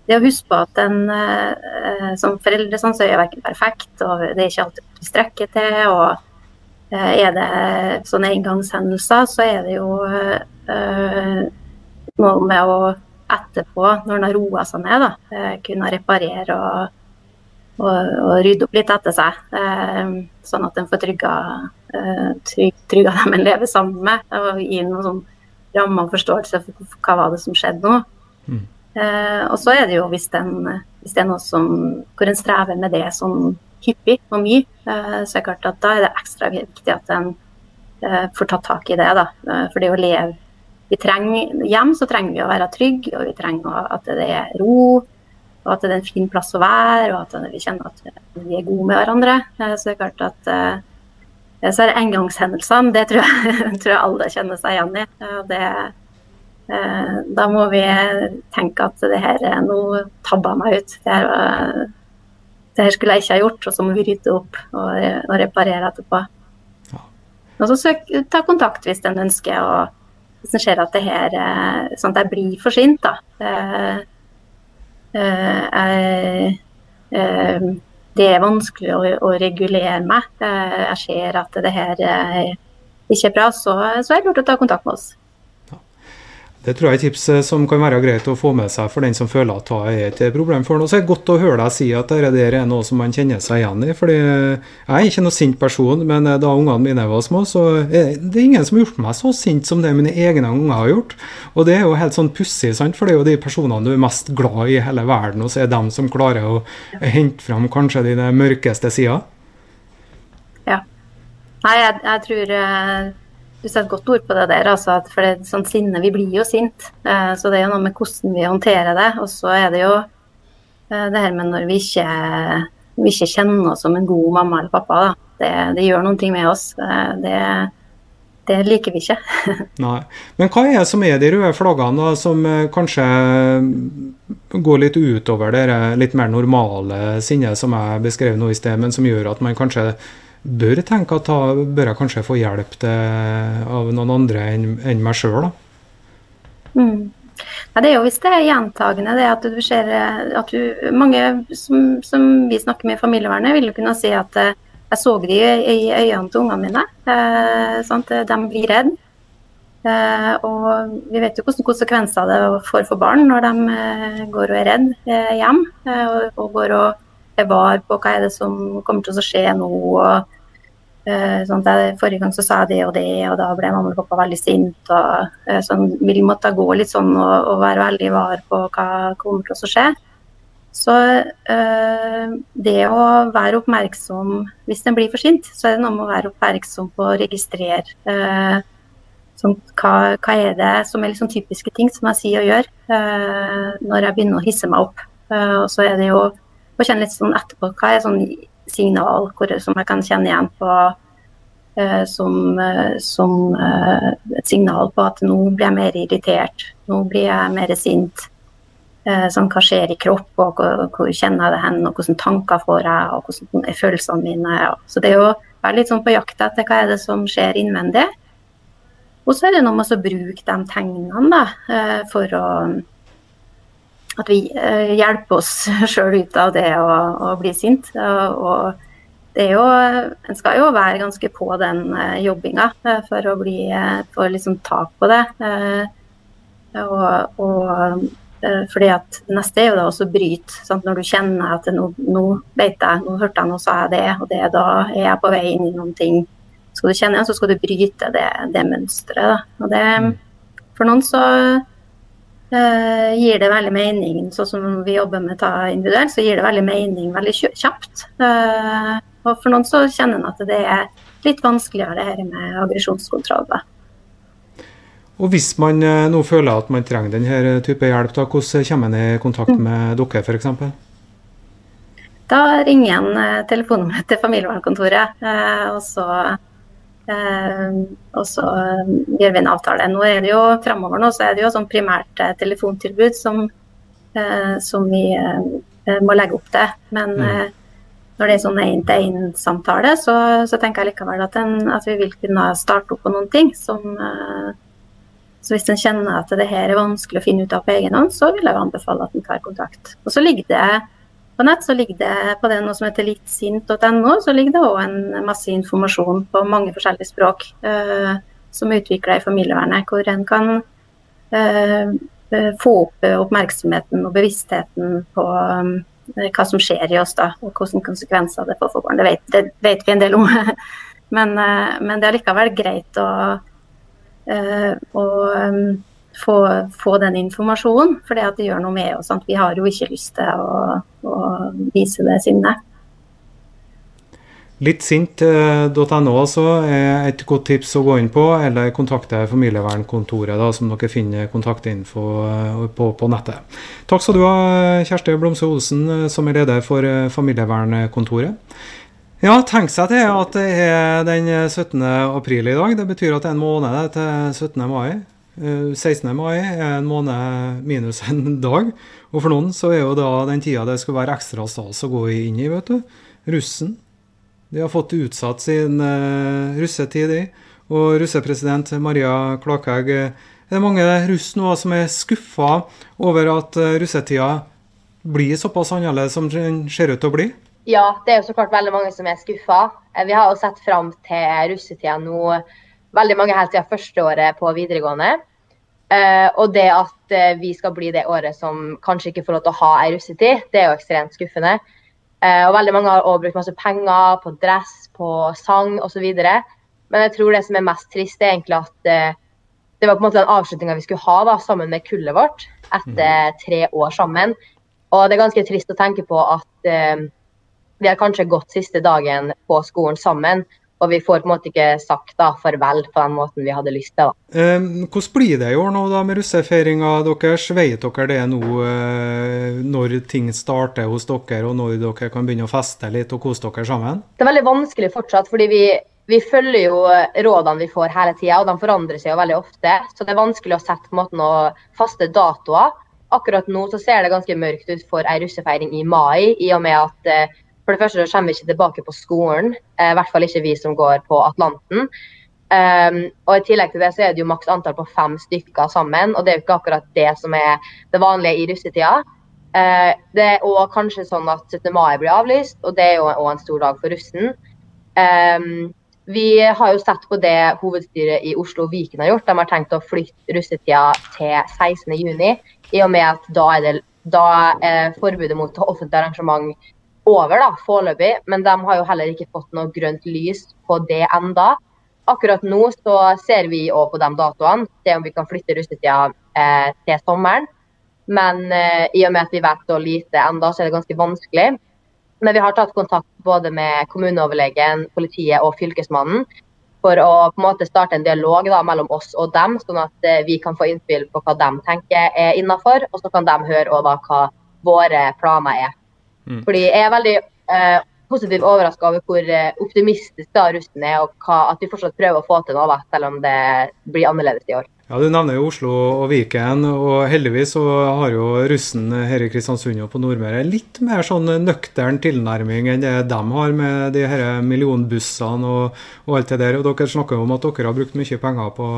det å huske på at en som foreldre sånn, så er jeg verken perfekt, og det er ikke alltid vi strekker til. og Er det sånne engangshendelser, så er det jo noe med å etterpå, når den har roa seg ned, da, kunne reparere og og, og rydde opp litt etter seg. Eh, sånn at en får trygga, eh, trygg, av dem en lever sammen med. Og gi noen sånn ramme og forståelse for hva var det som skjedde nå. Mm. Eh, og så er det jo hvis, den, hvis, det er noe som, hvor en strever med det sånn hyppig og mye, eh, så er det klart at da er det ekstra viktig at en eh, får tatt tak i det. da. Eh, for det å leve vi trenger, Hjem så trenger vi å være trygge, og vi trenger at det er ro og at det er en fin plass å være, og at vi kjenner at vi er gode med hverandre. Eh, så det er klart at eh, så er det engangshendelsene, det tror jeg, tror jeg, alle kjenner seg igjen i. Det, eh, da må vi tenke at det her nå tabba meg ut. Det her, det her, skulle jeg ikke ha gjort, og så må vi rydde opp og, og reparere etterpå. Og så søk, ta kontakt hvis en ønsker, og hvis en ser at det her sånn at jeg blir for sint. da. Jeg, jeg, eh, det er vanskelig å, å regulere meg. Eh, jeg ser at det her ikke er bra, så, så er det lurt å ta kontakt med oss. Det tror jeg er et tips eh, som kan være greit å få med seg for den som føler at det er et problem for noe. Så er det godt å høre deg si at det der er noe som man kjenner seg igjen i. fordi Jeg er ikke noen sint person, men eh, da ungene mine var små, så er det ingen som har gjort meg så sint som det mine egne unger har gjort. Og det er jo helt sånn pussig, for det er jo de personene du er mest glad i i hele verden, og så er det dem som klarer å hente fram kanskje dine mørkeste sider. Ja. Nei, jeg, jeg tror du setter godt ord på det der. Altså, for det, er sånn sinne, Vi blir jo sint. Eh, så det er jo noe med hvordan vi håndterer det. Og så er det jo eh, det her med når vi ikke, vi ikke kjenner oss som en god mamma eller pappa. Det, det, gjør noen ting med oss. Eh, det, det liker vi ikke. Nei. Men hva er det som er de røde flaggene, da, som kanskje går litt utover det litt mer normale sinnet som jeg beskrev nå i sted, men som gjør at man kanskje bør tenke at da bør jeg kanskje få hjelp av noen andre enn, enn meg sjøl, mm. Ja, det er jo hvis det er gjentagende, det at du ser at du, Mange som, som, vi snakker med i familievernet, vil jo kunne si at eh, jeg så de i øynene til ungene mine. Eh, sant? De blir redde. Eh, og vi vet jo hvilke konsekvenser det får for barn når de eh, går og er redde eh, hjem. Eh, og, og, går og var på hva er det som kommer til å skje nå. og eh, sånn Forrige gang så sa jeg det og det, og da ble mamma og pappa veldig sint. og sånn, vi måtte gå litt sånn og, og være veldig var på hva kommer til å skje. Så øh, det å være oppmerksom Hvis den blir for sint, så er det noe med å være oppmerksom på å registrere øh, sånn, hva, hva, er det som er liksom typiske ting som jeg sier og gjør øh, når jeg begynner å hisse meg opp. og så er det jo å kjenne litt sånn etterpå hva er sånn signal hvor, som jeg kan kjenne igjen på som, som et signal på at nå blir jeg mer irritert, nå blir jeg mer sint. Sånn, hva skjer i kropp, og hvor, hvor kjenner jeg det hen, og hvilke tanker får jeg, og hvordan er følelsene mine. Ja. Så det er å være litt sånn på jakt etter hva er det som skjer innvendig. Og så er det noe med å bruke de tegnene da, for å at vi eh, hjelper oss sjøl ut av det å, å bli sint. Og, det er jo, en skal jo være ganske på den jobbinga for å bli, få liksom tak på det. Og, og Eh, fordi at neste er jo da også bryte. Sant? Når du kjenner at nå, nå beit jeg, nå hørte jeg, nå sa jeg det, og det, da er jeg på vei inn i noen ting. Skal du kjenne igjen, så skal du bryte det, det mønsteret. Og det, mm. for noen så uh, gir det veldig mening, sånn som vi jobber med ta individuelt, så gir det veldig mening veldig kjapt. Uh, og for noen så kjenner en at det er litt vanskeligere det her med aggresjonskontroll. Og Hvis man uh, nå føler at man trenger denne type hjelp, da, hvordan kommer man i kontakt mm. med dere f.eks.? Da ringer en telefonnummeret til familievernkontoret, og så, og så gjør vi en avtale. Nå er det jo Framover nå så er det jo sånn primært telefontilbud som, som vi må legge opp til. Men mm. når det er sånn én-til-én-samtale, så, så, tenker jeg likevel at, en, at, vi vil kunne starte opp på noen ting som så hvis en kjenner at det her er vanskelig å finne ut av på egen hånd, så vil jeg anbefale at en tar kontakt. Og så ligger det på nett så ligger det på det noe som heter littsint.no, så ligger det òg masse informasjon på mange forskjellige språk eh, som er utvikla i familievernet, hvor en kan eh, få opp oppmerksomheten og bevisstheten på um, hva som skjer i oss, da, og hvilke konsekvenser det får for barn. Det vet, det vet vi en del om. men, eh, men det er likevel greit å Eh, um, få, få, den informasjonen, for det, det gjør noe med oss. Sant? Vi har jo ikke lyst til å, å vise det sinnet. Littsint.no altså er et godt tips å gå inn på, eller kontakte familievernkontoret, da, som dere finner kontaktinfo eh, på, på nettet. Takk skal du ha, Kjersti Blomsø Olsen, eh, som er leder for familievernkontoret. Ja, tenk seg til at det er den 17. april i dag. Det betyr at det er en måned til 17. mai. 16. Eh, mai er en måned minus en dag. Og for noen så er jo da den tida det skal være ekstra stas å gå inn i, vet du. Russen. De har fått utsatt sin uh, russetid, de. Og russepresident Maria Klakegg, er det mange russ nå som er skuffa over at russetida blir såpass annerledes som den ser ut til å bli? Ja, det er jo så klart veldig mange som er skuffa. Eh, vi har jo sett fram til russetida nå, veldig mange helt siden førsteåret på videregående. Uh, og det at uh, vi skal bli det året som kanskje ikke får lov til å ha ei russetid, det er jo ekstremt skuffende. Uh, og veldig mange har også brukt masse penger på dress, på sang osv. Men jeg tror det som er mest trist, er egentlig at det var på en måte den avslutninga vi skulle ha da, sammen med kullet vårt etter mm. tre år sammen. Og det er ganske trist å tenke på at vi har kanskje gått siste dagen på skolen sammen. Og vi får på en måte ikke sagt da, farvel på den måten vi hadde lyst til. Da. Eh, hvordan blir det i år nå da med russefeiringa deres? Vet dere det nå eh, når ting starter hos dere, og når dere kan begynne å feste litt og kose dere sammen? Det er veldig vanskelig fortsatt, fordi vi, vi følger jo rådene vi får hele tida, og de forandrer seg jo veldig ofte. Så det er vanskelig å sette på en måte noen faste datoer. Akkurat nå så ser det ganske mørkt ut for ei russefeiring i mai, i og med at eh, for det første så kommer vi ikke tilbake på skolen, eh, i hvert fall ikke vi som går på Atlanten. Um, og I tillegg til det så er det jo maks antall på fem stykker sammen, og det er jo ikke akkurat det som er det vanlige i russetida. Uh, det er òg kanskje sånn at 17. mai blir avlyst, og det er jo òg en stor dag for russen. Um, vi har jo sett på det hovedstyret i Oslo og Viken har gjort. De har tenkt å flytte russetida til 16.6, i og med at da er, det, da er forbudet mot offentlig arrangement over, da, foreløpig. Men de har jo heller ikke fått noe grønt lys på det enda. Akkurat nå så ser vi òg på de datoene, se om vi kan flytte russetida eh, til sommeren. Men eh, i og med at vi vet så lite enda, så er det ganske vanskelig. Men vi har tatt kontakt både med kommuneoverlegen, politiet og Fylkesmannen for å på en måte starte en dialog da, mellom oss og dem, sånn at eh, vi kan få innspill på hva de tenker er innafor. Og så kan de høre hva våre planer er. Mm. Fordi jeg er veldig eh, positivt overraska over hvor eh, optimistisk da russen er, og hva, at vi fortsatt prøver å få til noe, selv om det blir annerledes i år. Ja, Du nevner jo Oslo og Viken, og heldigvis så har jo russen her i Kristiansund og på Nordmøre litt mer sånn nøktern tilnærming enn det de har med de her millionbussene og, og, alt det der. Og Dere snakker jo om at dere har brukt mye penger på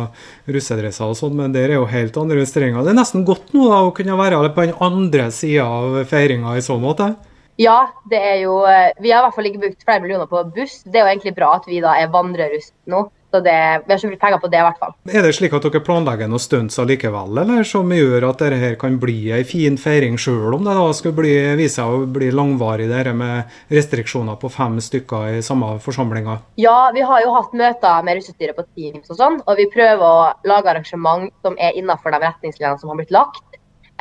russedresser og sånn, men der er jo helt andre investeringer. Det er nesten godt nå da, å kunne være på den andre sida av feiringa i så måte? Ja, det er jo eh, Vi har i hvert fall ikke brukt flere millioner på buss. Det er jo egentlig bra at vi da er vandrerust nå. Så det, vi har ikke brukt penger på det, i hvert fall. Er det slik at dere planlegger noen stunts allikevel, eller som gjør at dette her kan bli ei en fin feiring, sjøl om det da skulle bli, vise seg å bli langvarig, dette med restriksjoner på fem stykker i samme forsamlinga? Ja, vi har jo hatt møter med russestyret på Teams og sånn, og vi prøver å lage arrangement som er innenfor de retningslinjene som har blitt lagt.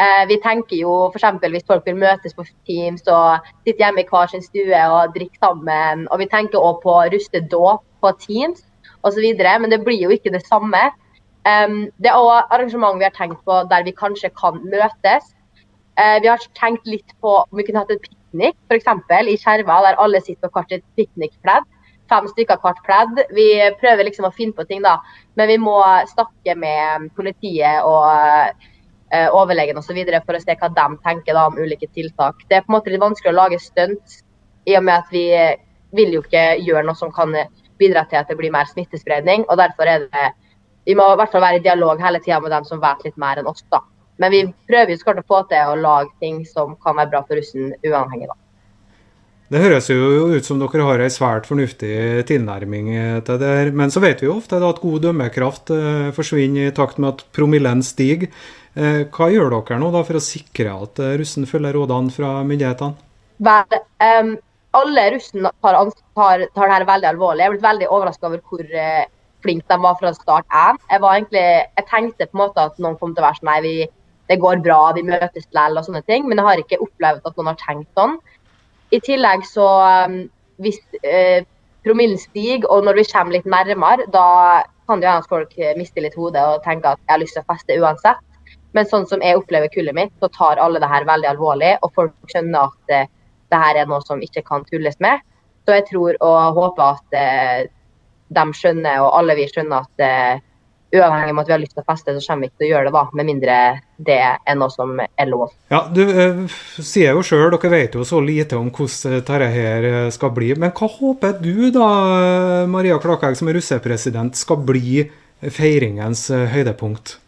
Eh, vi tenker jo f.eks. hvis folk vil møtes på Teams og sitte hjemme i hver sin stue og drikke sammen. Og vi tenker òg på rustedåp på Teams osv. Men det blir jo ikke det samme. Det er òg arrangement vi har tenkt på der vi kanskje kan møtes. Uh, vi har tenkt litt på om vi kunne hatt et piknik, f.eks. i Skjerva, der alle sitter på hvert sitt piknikpledd. Fem stykker hvert pledd. Vi prøver liksom å finne på ting, da. Men vi må snakke med politiet og overlegen osv. for å se hva de tenker da, om ulike tiltak. Det er på en måte litt vanskelig å lage stunt i og med at vi vil jo ikke gjøre noe som kan bidra til at det blir mer smittespredning. og derfor er det Vi må i hvert fall være i dialog hele tida med dem som vet litt mer enn oss. da. Men vi prøver jo å få til å lage ting som kan være bra for russen uavhengig. da. Det høres jo ut som dere har en svært fornuftig tilnærming til det. Men så vet vi jo ofte at god dømmekraft eh, forsvinner i takt med at promillen stiger. Eh, hva gjør dere nå da for å sikre at eh, russen følger rådene fra myndighetene? Vel, um, alle russen tar, tar, tar, det her veldig alvorlig. Jeg er blitt veldig overraska over hvor uh, flinke de var fra start én. Jeg, egentlig, jeg tenkte på en måte at noen kom til å være sånn nei, vi, det går bra, vi møtes likevel og sånne ting. Men jeg har ikke opplevd at noen har tenkt sånn. I tillegg så um, hvis uh, promillen stiger, og når vi kommer litt nærmere, da kan det hende at folk mister litt hodet og tenker at jeg har lyst til å feste uansett. Men sånn som jeg opplever kullet mitt, så tar alle det her veldig alvorlig. Og folk skjønner at uh, det her er noe som ikke kan tulles med. Så jeg tror og håper at eh, de skjønner, og alle vi skjønner, at eh, uavhengig av at vi har lyst til å feste, så kommer vi ikke til å gjøre det, da, med mindre det er noe som er lov. Ja, Du eh, sier jo sjøl, dere vet jo så lite om hvordan dette her eh, skal bli. Men hva håper du da, Maria Klakegg, som er russepresident, skal bli feiringens eh, høydepunkt?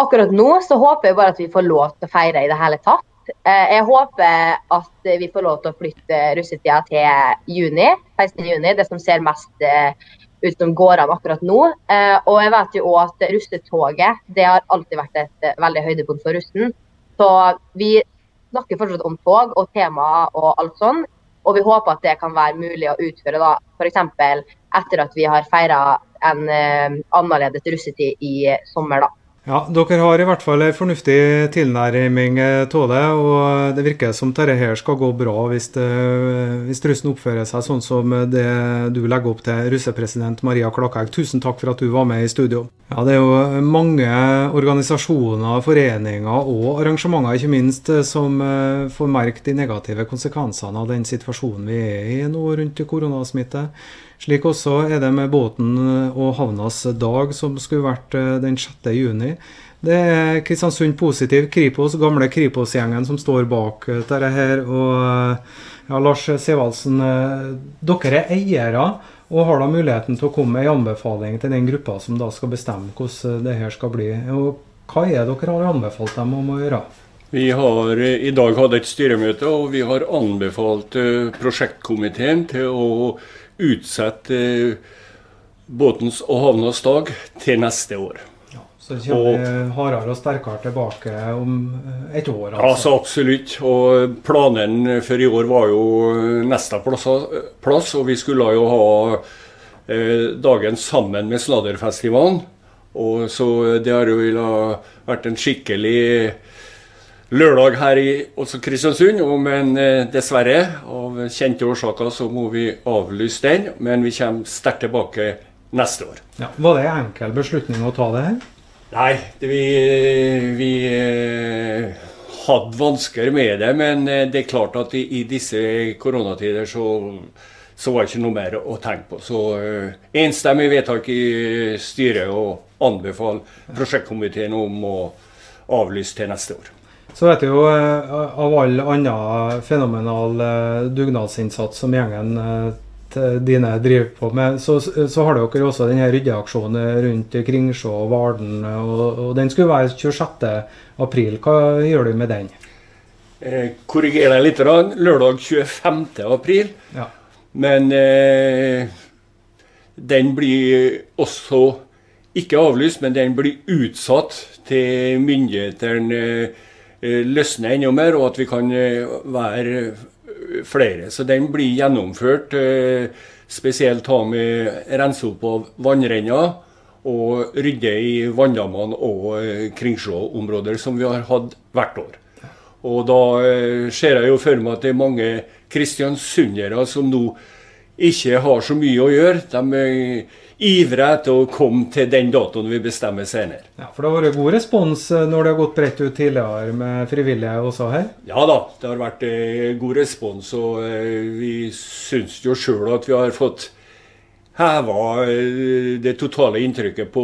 Akkurat nå så håper jeg bare at vi får lov til å feire i det hele tatt. Eh, jeg håper at vi får lov til å flytte russetida til juni, 16. juni, det som ser mest eh, ut som går an akkurat nå. Eh, og jeg vet jo òg at russetoget det har alltid vært et veldig høydepunkt for russen. Så vi snakker fortsatt om tog og tema og alt sånn. Og vi håper at det kan være mulig å utføre da, f.eks. etter at vi har feira en annerledes russetid i sommer. da. Ja, Dere har i hvert fall en fornuftig tilnærming av det. Og det virker som dette her skal gå bra hvis, det, hvis russen oppfører seg sånn som det du legger opp til, russepresident Maria Klakegg. Tusen takk for at du var med i studio. Ja, Det er jo mange organisasjoner, foreninger og arrangementer ikke minst, som eh, får merke de negative konsekvensene av den situasjonen vi er i nå rundt koronasmitte. Slik også er det med båten og havnas dag, som skulle vært eh, den 6. juni. Det er Kristiansund Positiv, Kripos, gamle Kripos-gjengen som står bak eh, dette her. Og eh, ja, Lars Sevaldsen, dere er eiere og har da muligheten til å komme med en anbefaling til den gruppa som da skal bestemme hvordan det her skal bli. Og hva er det dere har anbefalt dem om å gjøre? Vi har i dag hatt et styremøte, og vi har anbefalt prosjektkomiteen til å utsette båtens og havnas dag til neste år. Så kommer vi hardere og sterkere tilbake om eh, et år? Altså. altså absolutt. Og planen for i år var jo neste plass, plass og vi skulle jo ha eh, dagen sammen med Sladderfestivalen. Og så det har jo vært en skikkelig lørdag her i også Kristiansund. Men eh, dessverre, av kjente årsaker, så må vi avlyse den. Men vi kommer sterkt tilbake neste år. Ja, var det en enkel beslutning å ta det her? Nei, det, vi, vi eh, hadde vansker med det. Men eh, det er klart at i, i disse koronatider så, så, var det ikke noe mer å tenke på. Så enstemmig vedtak i styret å anbefale prosjektkomiteen om å avlyse til neste år. Så vet du jo av all annen fenomenal dugnadsinnsats som gjengen Eh, dine driver på med. Så, så har dere også denne ryddeaksjonen rundt Kringsjå og Varden. Og, og, den skulle være 26. april. Hva gjør du med den? Eh, korrigerer deg litt. Lørdag 25. april. Ja. Men eh, den blir også ikke avlyst, men den blir utsatt til myndighetene eh, løsner enda mer, og at vi kan eh, være flere. Så den blir gjennomført. Eh, spesielt har med rense opp av vannrenner og rydde i vanndammene og eh, Kringsjå-områder, som vi har hatt hvert år. Og da eh, ser jeg jo for meg at det er mange kristiansundere som nå ikke har så mye å gjøre. De ivrer etter å komme til den datoen vi bestemmer senere. Ja, For det har vært god respons eh, når det har gått bredt ut tidligere med frivillige også her? Ja da, det har vært eh, god respons. Og eh, vi syns jo sjøl at vi har fått heva det totale inntrykket på,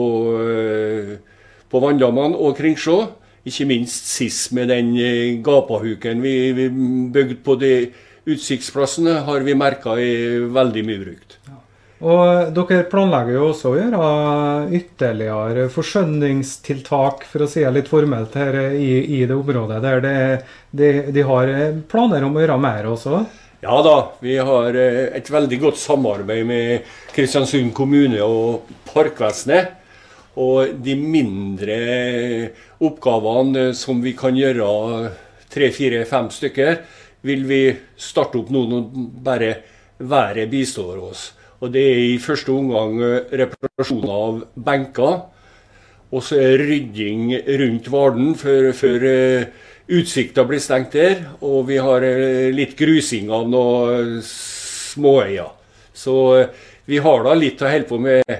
på vanndammene og Kringsjå. Ikke minst sist med den gapahuken vi, vi bygde på de utsiktsplassene, har vi merka er veldig mye brukt. Ja. Og dere planlegger jo også å gjøre ytterligere forskjønningstiltak, for å si det litt formelt, her i, i det området. der de, de, de, har planer om å gjøre mer også? Ja da, vi har eh, et veldig godt samarbeid med Kristiansund kommune og Parkvesenet. Og de mindre oppgavene som vi kan gjøre, tre, fire, fem stykker, vil vi starte opp nå når bare været bistår oss. Og Det er i første omgang eh, reparasjon av benker. Og så er rydding rundt Varden før, før uh, utsikta blir stengt der. Og vi har uh, litt grusing av noen småøyer. Så vi har da litt å holde på med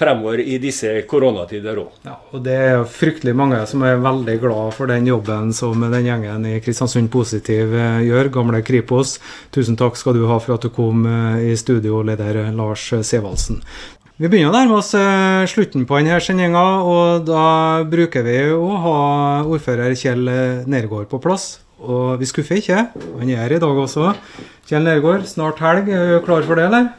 fremover i disse koronatider òg. Ja, og det er fryktelig mange som er veldig glad for den jobben som den gjengen i Kristiansund Positiv eh, gjør. Gamle Kripos, tusen takk skal du ha for at du kom eh, i studio, leder Lars Sevaldsen. Vi begynner å nærme oss eh, slutten på denne sendinga, og da bruker vi å ha ordfører Kjell Nergård på plass. Og vi skuffer ikke, han er her i dag også. Kjell Nergård, snart helg. Er du klar for det, eller?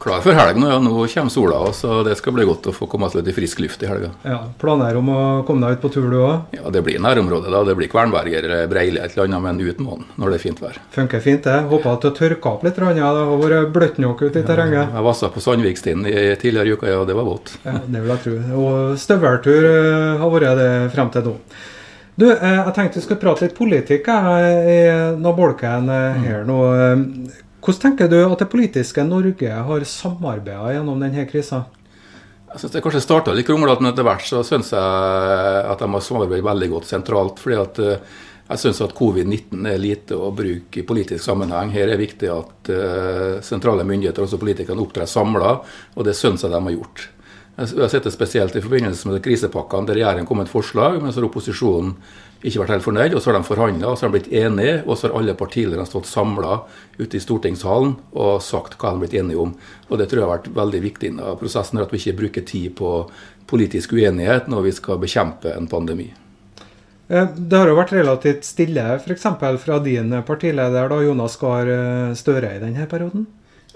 Klar for helga ja. Nå kommer sola, så det skal bli godt å få komme seg litt i frisk luft i helga. Ja, Planer om å komme deg ut på tur, du òg? Ja, det blir nærområdet. da. Det blir Kvernberger eller Breili et eller annet, men uten månen når det er fint vær. Funker fint, det. Håper at du har tørka opp litt. Ja. Det har vært bløtt nok ute i terrenget. Ja, jeg vassa på Sandvikstien tidligere i uka, ja. Det var vått. Ja, det vil jeg tro. Og støveltur eh, har vært det frem til nå. Du, eh, jeg tenkte vi skulle prate litt politikk i nabolken eh, her nå. Hvordan tenker du at det politiske Norge har samarbeida gjennom denne krisa? Jeg synes Det kanskje starta litt kronglete, men etter hvert så syns jeg at de har samarbeidet veldig godt sentralt. fordi at eh, jeg syns at covid-19 er lite å bruke i politisk sammenheng. Her er det viktig at uh, sentrale myndigheter og også politikerne opptrer samla, og det syns jeg de har gjort. Jeg har sett det spesielt i forbindelse med krisepakkene, der regjeringen kom med et forslag, men så opposisjonen ikke vært helt fornøyd. og Så har de forhandla og så har de blitt enige, og så har alle partilederne stått samla ute i stortingssalen og sagt hva de har blitt enige om. Og Det tror jeg har vært veldig viktig i prosessen, at vi ikke bruker tid på politisk uenighet når vi skal bekjempe en pandemi. Eh, det har jo vært relativt stille f.eks. fra din partileder da, Jonas Gahr eh, Støre i denne perioden?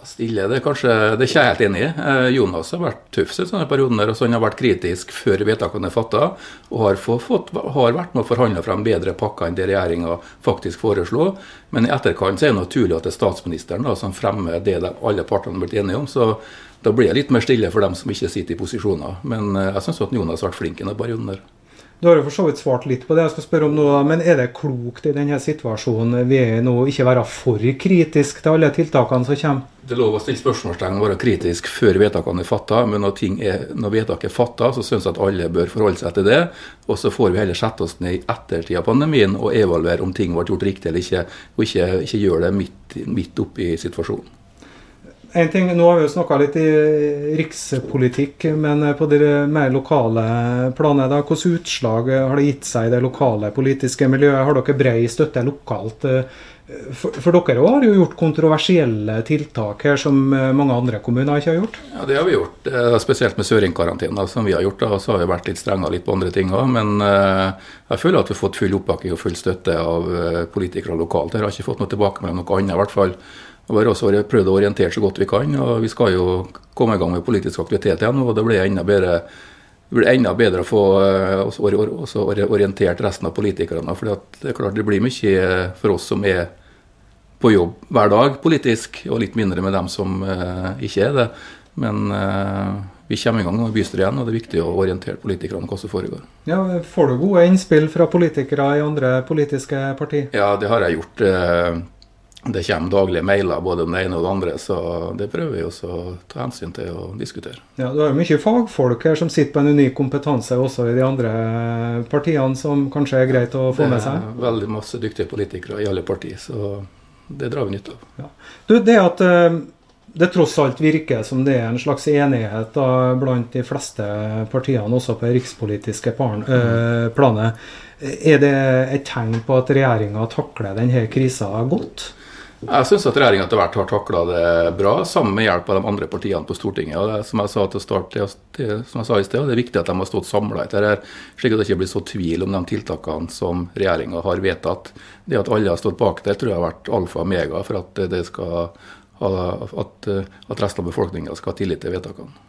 Stille, det er kanskje, det er ikke helt enig i. Eh, Jonas har vært tøff i sånne perioden. Der, altså han har vært kritisk før vedtakene er fatta, og har, fått, har, vært med å forhandle frem bedre pakker enn det regjeringa faktisk foreslo. Men i etterkant er det naturlig at det er statsministeren da, som fremmer det de, alle partene har blitt enige om. Så da blir det litt mer stille for dem som ikke sitter i posisjoner. Men eh, jeg syns Jonas har vært flink i noen perioden der. Du har jo for så vidt svart litt på det jeg skal spørre om nå, men er det klokt i denne situasjonen vi er i nå ikke være for kritisk til alle tiltakene som kommer? Det er lov å stille spørsmålstegn og være kritisk før vedtakene er fatta, men når, er, når vedtak er fatta, så syns jeg at alle bør forholde seg til det. Og så får vi heller sette oss ned i ettertid av pandemien og evaluere om ting ble gjort riktig eller ikke, og ikke, ikke gjøre det midt, midt oppi situasjonen. En ting, Nå har vi jo snakka litt i rikspolitikk, men på det mer lokale planet, da, hvilke utslag har det gitt seg i det lokale politiske miljøet? Har dere bred støtte lokalt? For, for dere har jo gjort kontroversielle tiltak her som mange andre kommuner ikke har gjort? Ja, det har vi gjort. Spesielt med søringkarantene som vi har gjort. Da, så har vi vært litt strengere litt på andre ting òg. Men eh, jeg føler at vi har fått full oppbakking og full støtte av eh, politikere lokalt. Jeg har ikke fått noe tilbake med noe annet i hvert fall. Og har også prøvd å orientere så godt vi kan. og Vi skal jo komme i gang med politisk aktivitet igjen. og Det blir enda bedre, blir enda bedre å få eh, også orientert resten av politikerne. for Det er klart det blir mye for oss som er på jobb hver dag politisk, og litt mindre med dem som uh, ikke er det. Men uh, vi kommer i gang med bystyret igjen, og det er viktig å orientere politikerne om hva som foregår. Ja, Får du gode innspill fra politikere i andre politiske partier? Ja, det har jeg gjort. Det kommer daglige mailer både om det ene og det andre, så det prøver vi også å ta hensyn til og diskutere. Ja, Du har jo mye fagfolk her som sitter på en unik kompetanse også i de andre partiene, som kanskje er greit å få med seg? Det er veldig masse dyktige politikere i alle partier, så det drar vi nytte av. Ja. Du, det at eh, det tross alt virker som det er en slags enighet da, blant de fleste partiene, også på det rikspolitiske eh, planet. Er det et tegn på at regjeringa takler denne krisa godt? Jeg syns at regjeringa etter hvert har takla det bra, sammen med hjelp av de andre partiene på Stortinget. Og det, som jeg sa til start, det, som jeg sa i sted, det er viktig at de har stått samla etter her, slik at det ikke blir så tvil om de tiltakene som regjeringa har vedtatt. Det at alle har stått bak det, tror jeg har vært alfa og mega for at, det skal, at, at resten av befolkninga skal ha tillit til vedtakene.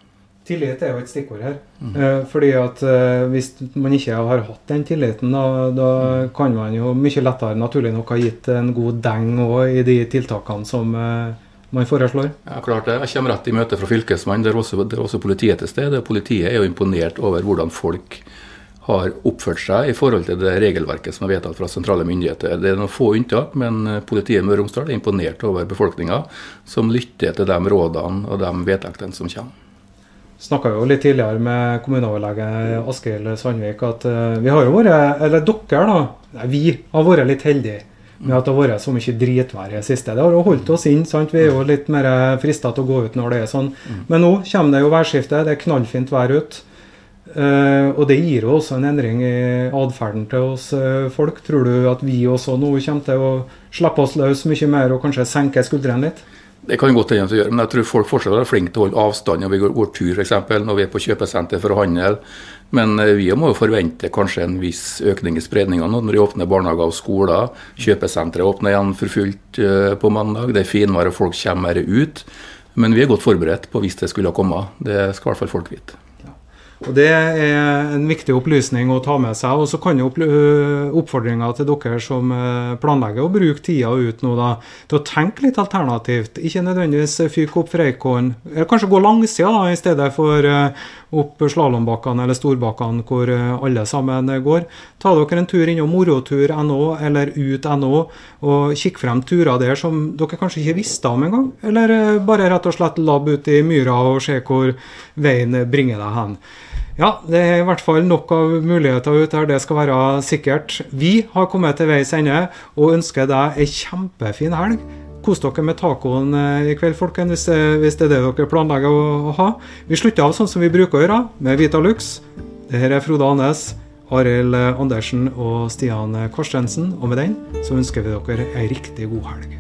Tillit er jo et stikkord her. Mm. Eh, fordi at eh, Hvis man ikke har hatt den tilliten, da, da, kan man jo mye lettere naturlig nok ha gitt en god deng i de tiltakene som eh, man foreslår. Ja, klart det. Jeg kommer rett i møte fra Fylkesmannen, der også, der også politiet til stede. Politiet er jo imponert over hvordan folk har oppført seg i forhold til det regelverket som er vedtatt fra sentrale myndigheter. Det er noen få unntak, men politiet i Møre og Romsdal er imponert over befolkninga, som lytter til de rådene og de vedtektene som kommer snakka jo litt tidligere med kommuneoverlege Askild Sandvik at uh, vi har jo vært, eller dere da, vi har vært litt heldige med at det har vært så mye dritvær i det siste. Det har jo holdt oss inn. sant? Vi er jo litt mer frista til å gå ut når det er sånn. Mm. Men nå kommer det jo værskifte. Det er knallfint vær ute. Uh, og det gir jo også en endring i atferden til oss uh, folk. Tror du at vi også nå kommer til å slippe oss løs mye mer og kanskje senke skuldrene litt? Det kan godt hende å gjøre, men jeg tror folk fortsatt er flinke til å holde avstand når vi går, går tur, f.eks. når vi er på kjøpesenter for å handle. Men eh, vi må jo forvente kanskje en viss økning i spredninga når vi åpner barnehager og skoler. Kjøpesenteret åpner igjen for fullt eh, på mandag. Det er finvær og folk kommer mer ut. Men vi er godt forberedt på hvis det skulle komme. Det skal i hvert fall folk vite. Og Det er en viktig opplysning å ta med seg. Og så kan jo oppfordringa til dere som planlegger å bruke tida ut nå, da, til å tenke litt alternativt. Ikke nødvendigvis fyke opp Freikålen. Kanskje gå langsida da, i stedet for opp slalåmbakkene eller storbakkene hvor alle sammen går. Ta dere en tur innom morotur.no eller ut.no og kikk frem turer der som dere kanskje ikke visste om engang. Eller bare rett og slett labb ut i myra og se hvor veien bringer deg hen. Ja, det er i hvert fall nok av muligheter ute her, det skal være sikkert. Vi har kommet til veis ende og ønsker deg ei kjempefin helg. Kos dere med tacoen eh, i kveld, folkens, hvis, hvis, det er det dere planlegger å, ha. Vi slutter av sånn som vi bruker å gjøre, med Vita Lux. Dette er Frode Anes, Arild Andersen og Stian Karstensen. Og med den så ønsker vi dere ei riktig god helg.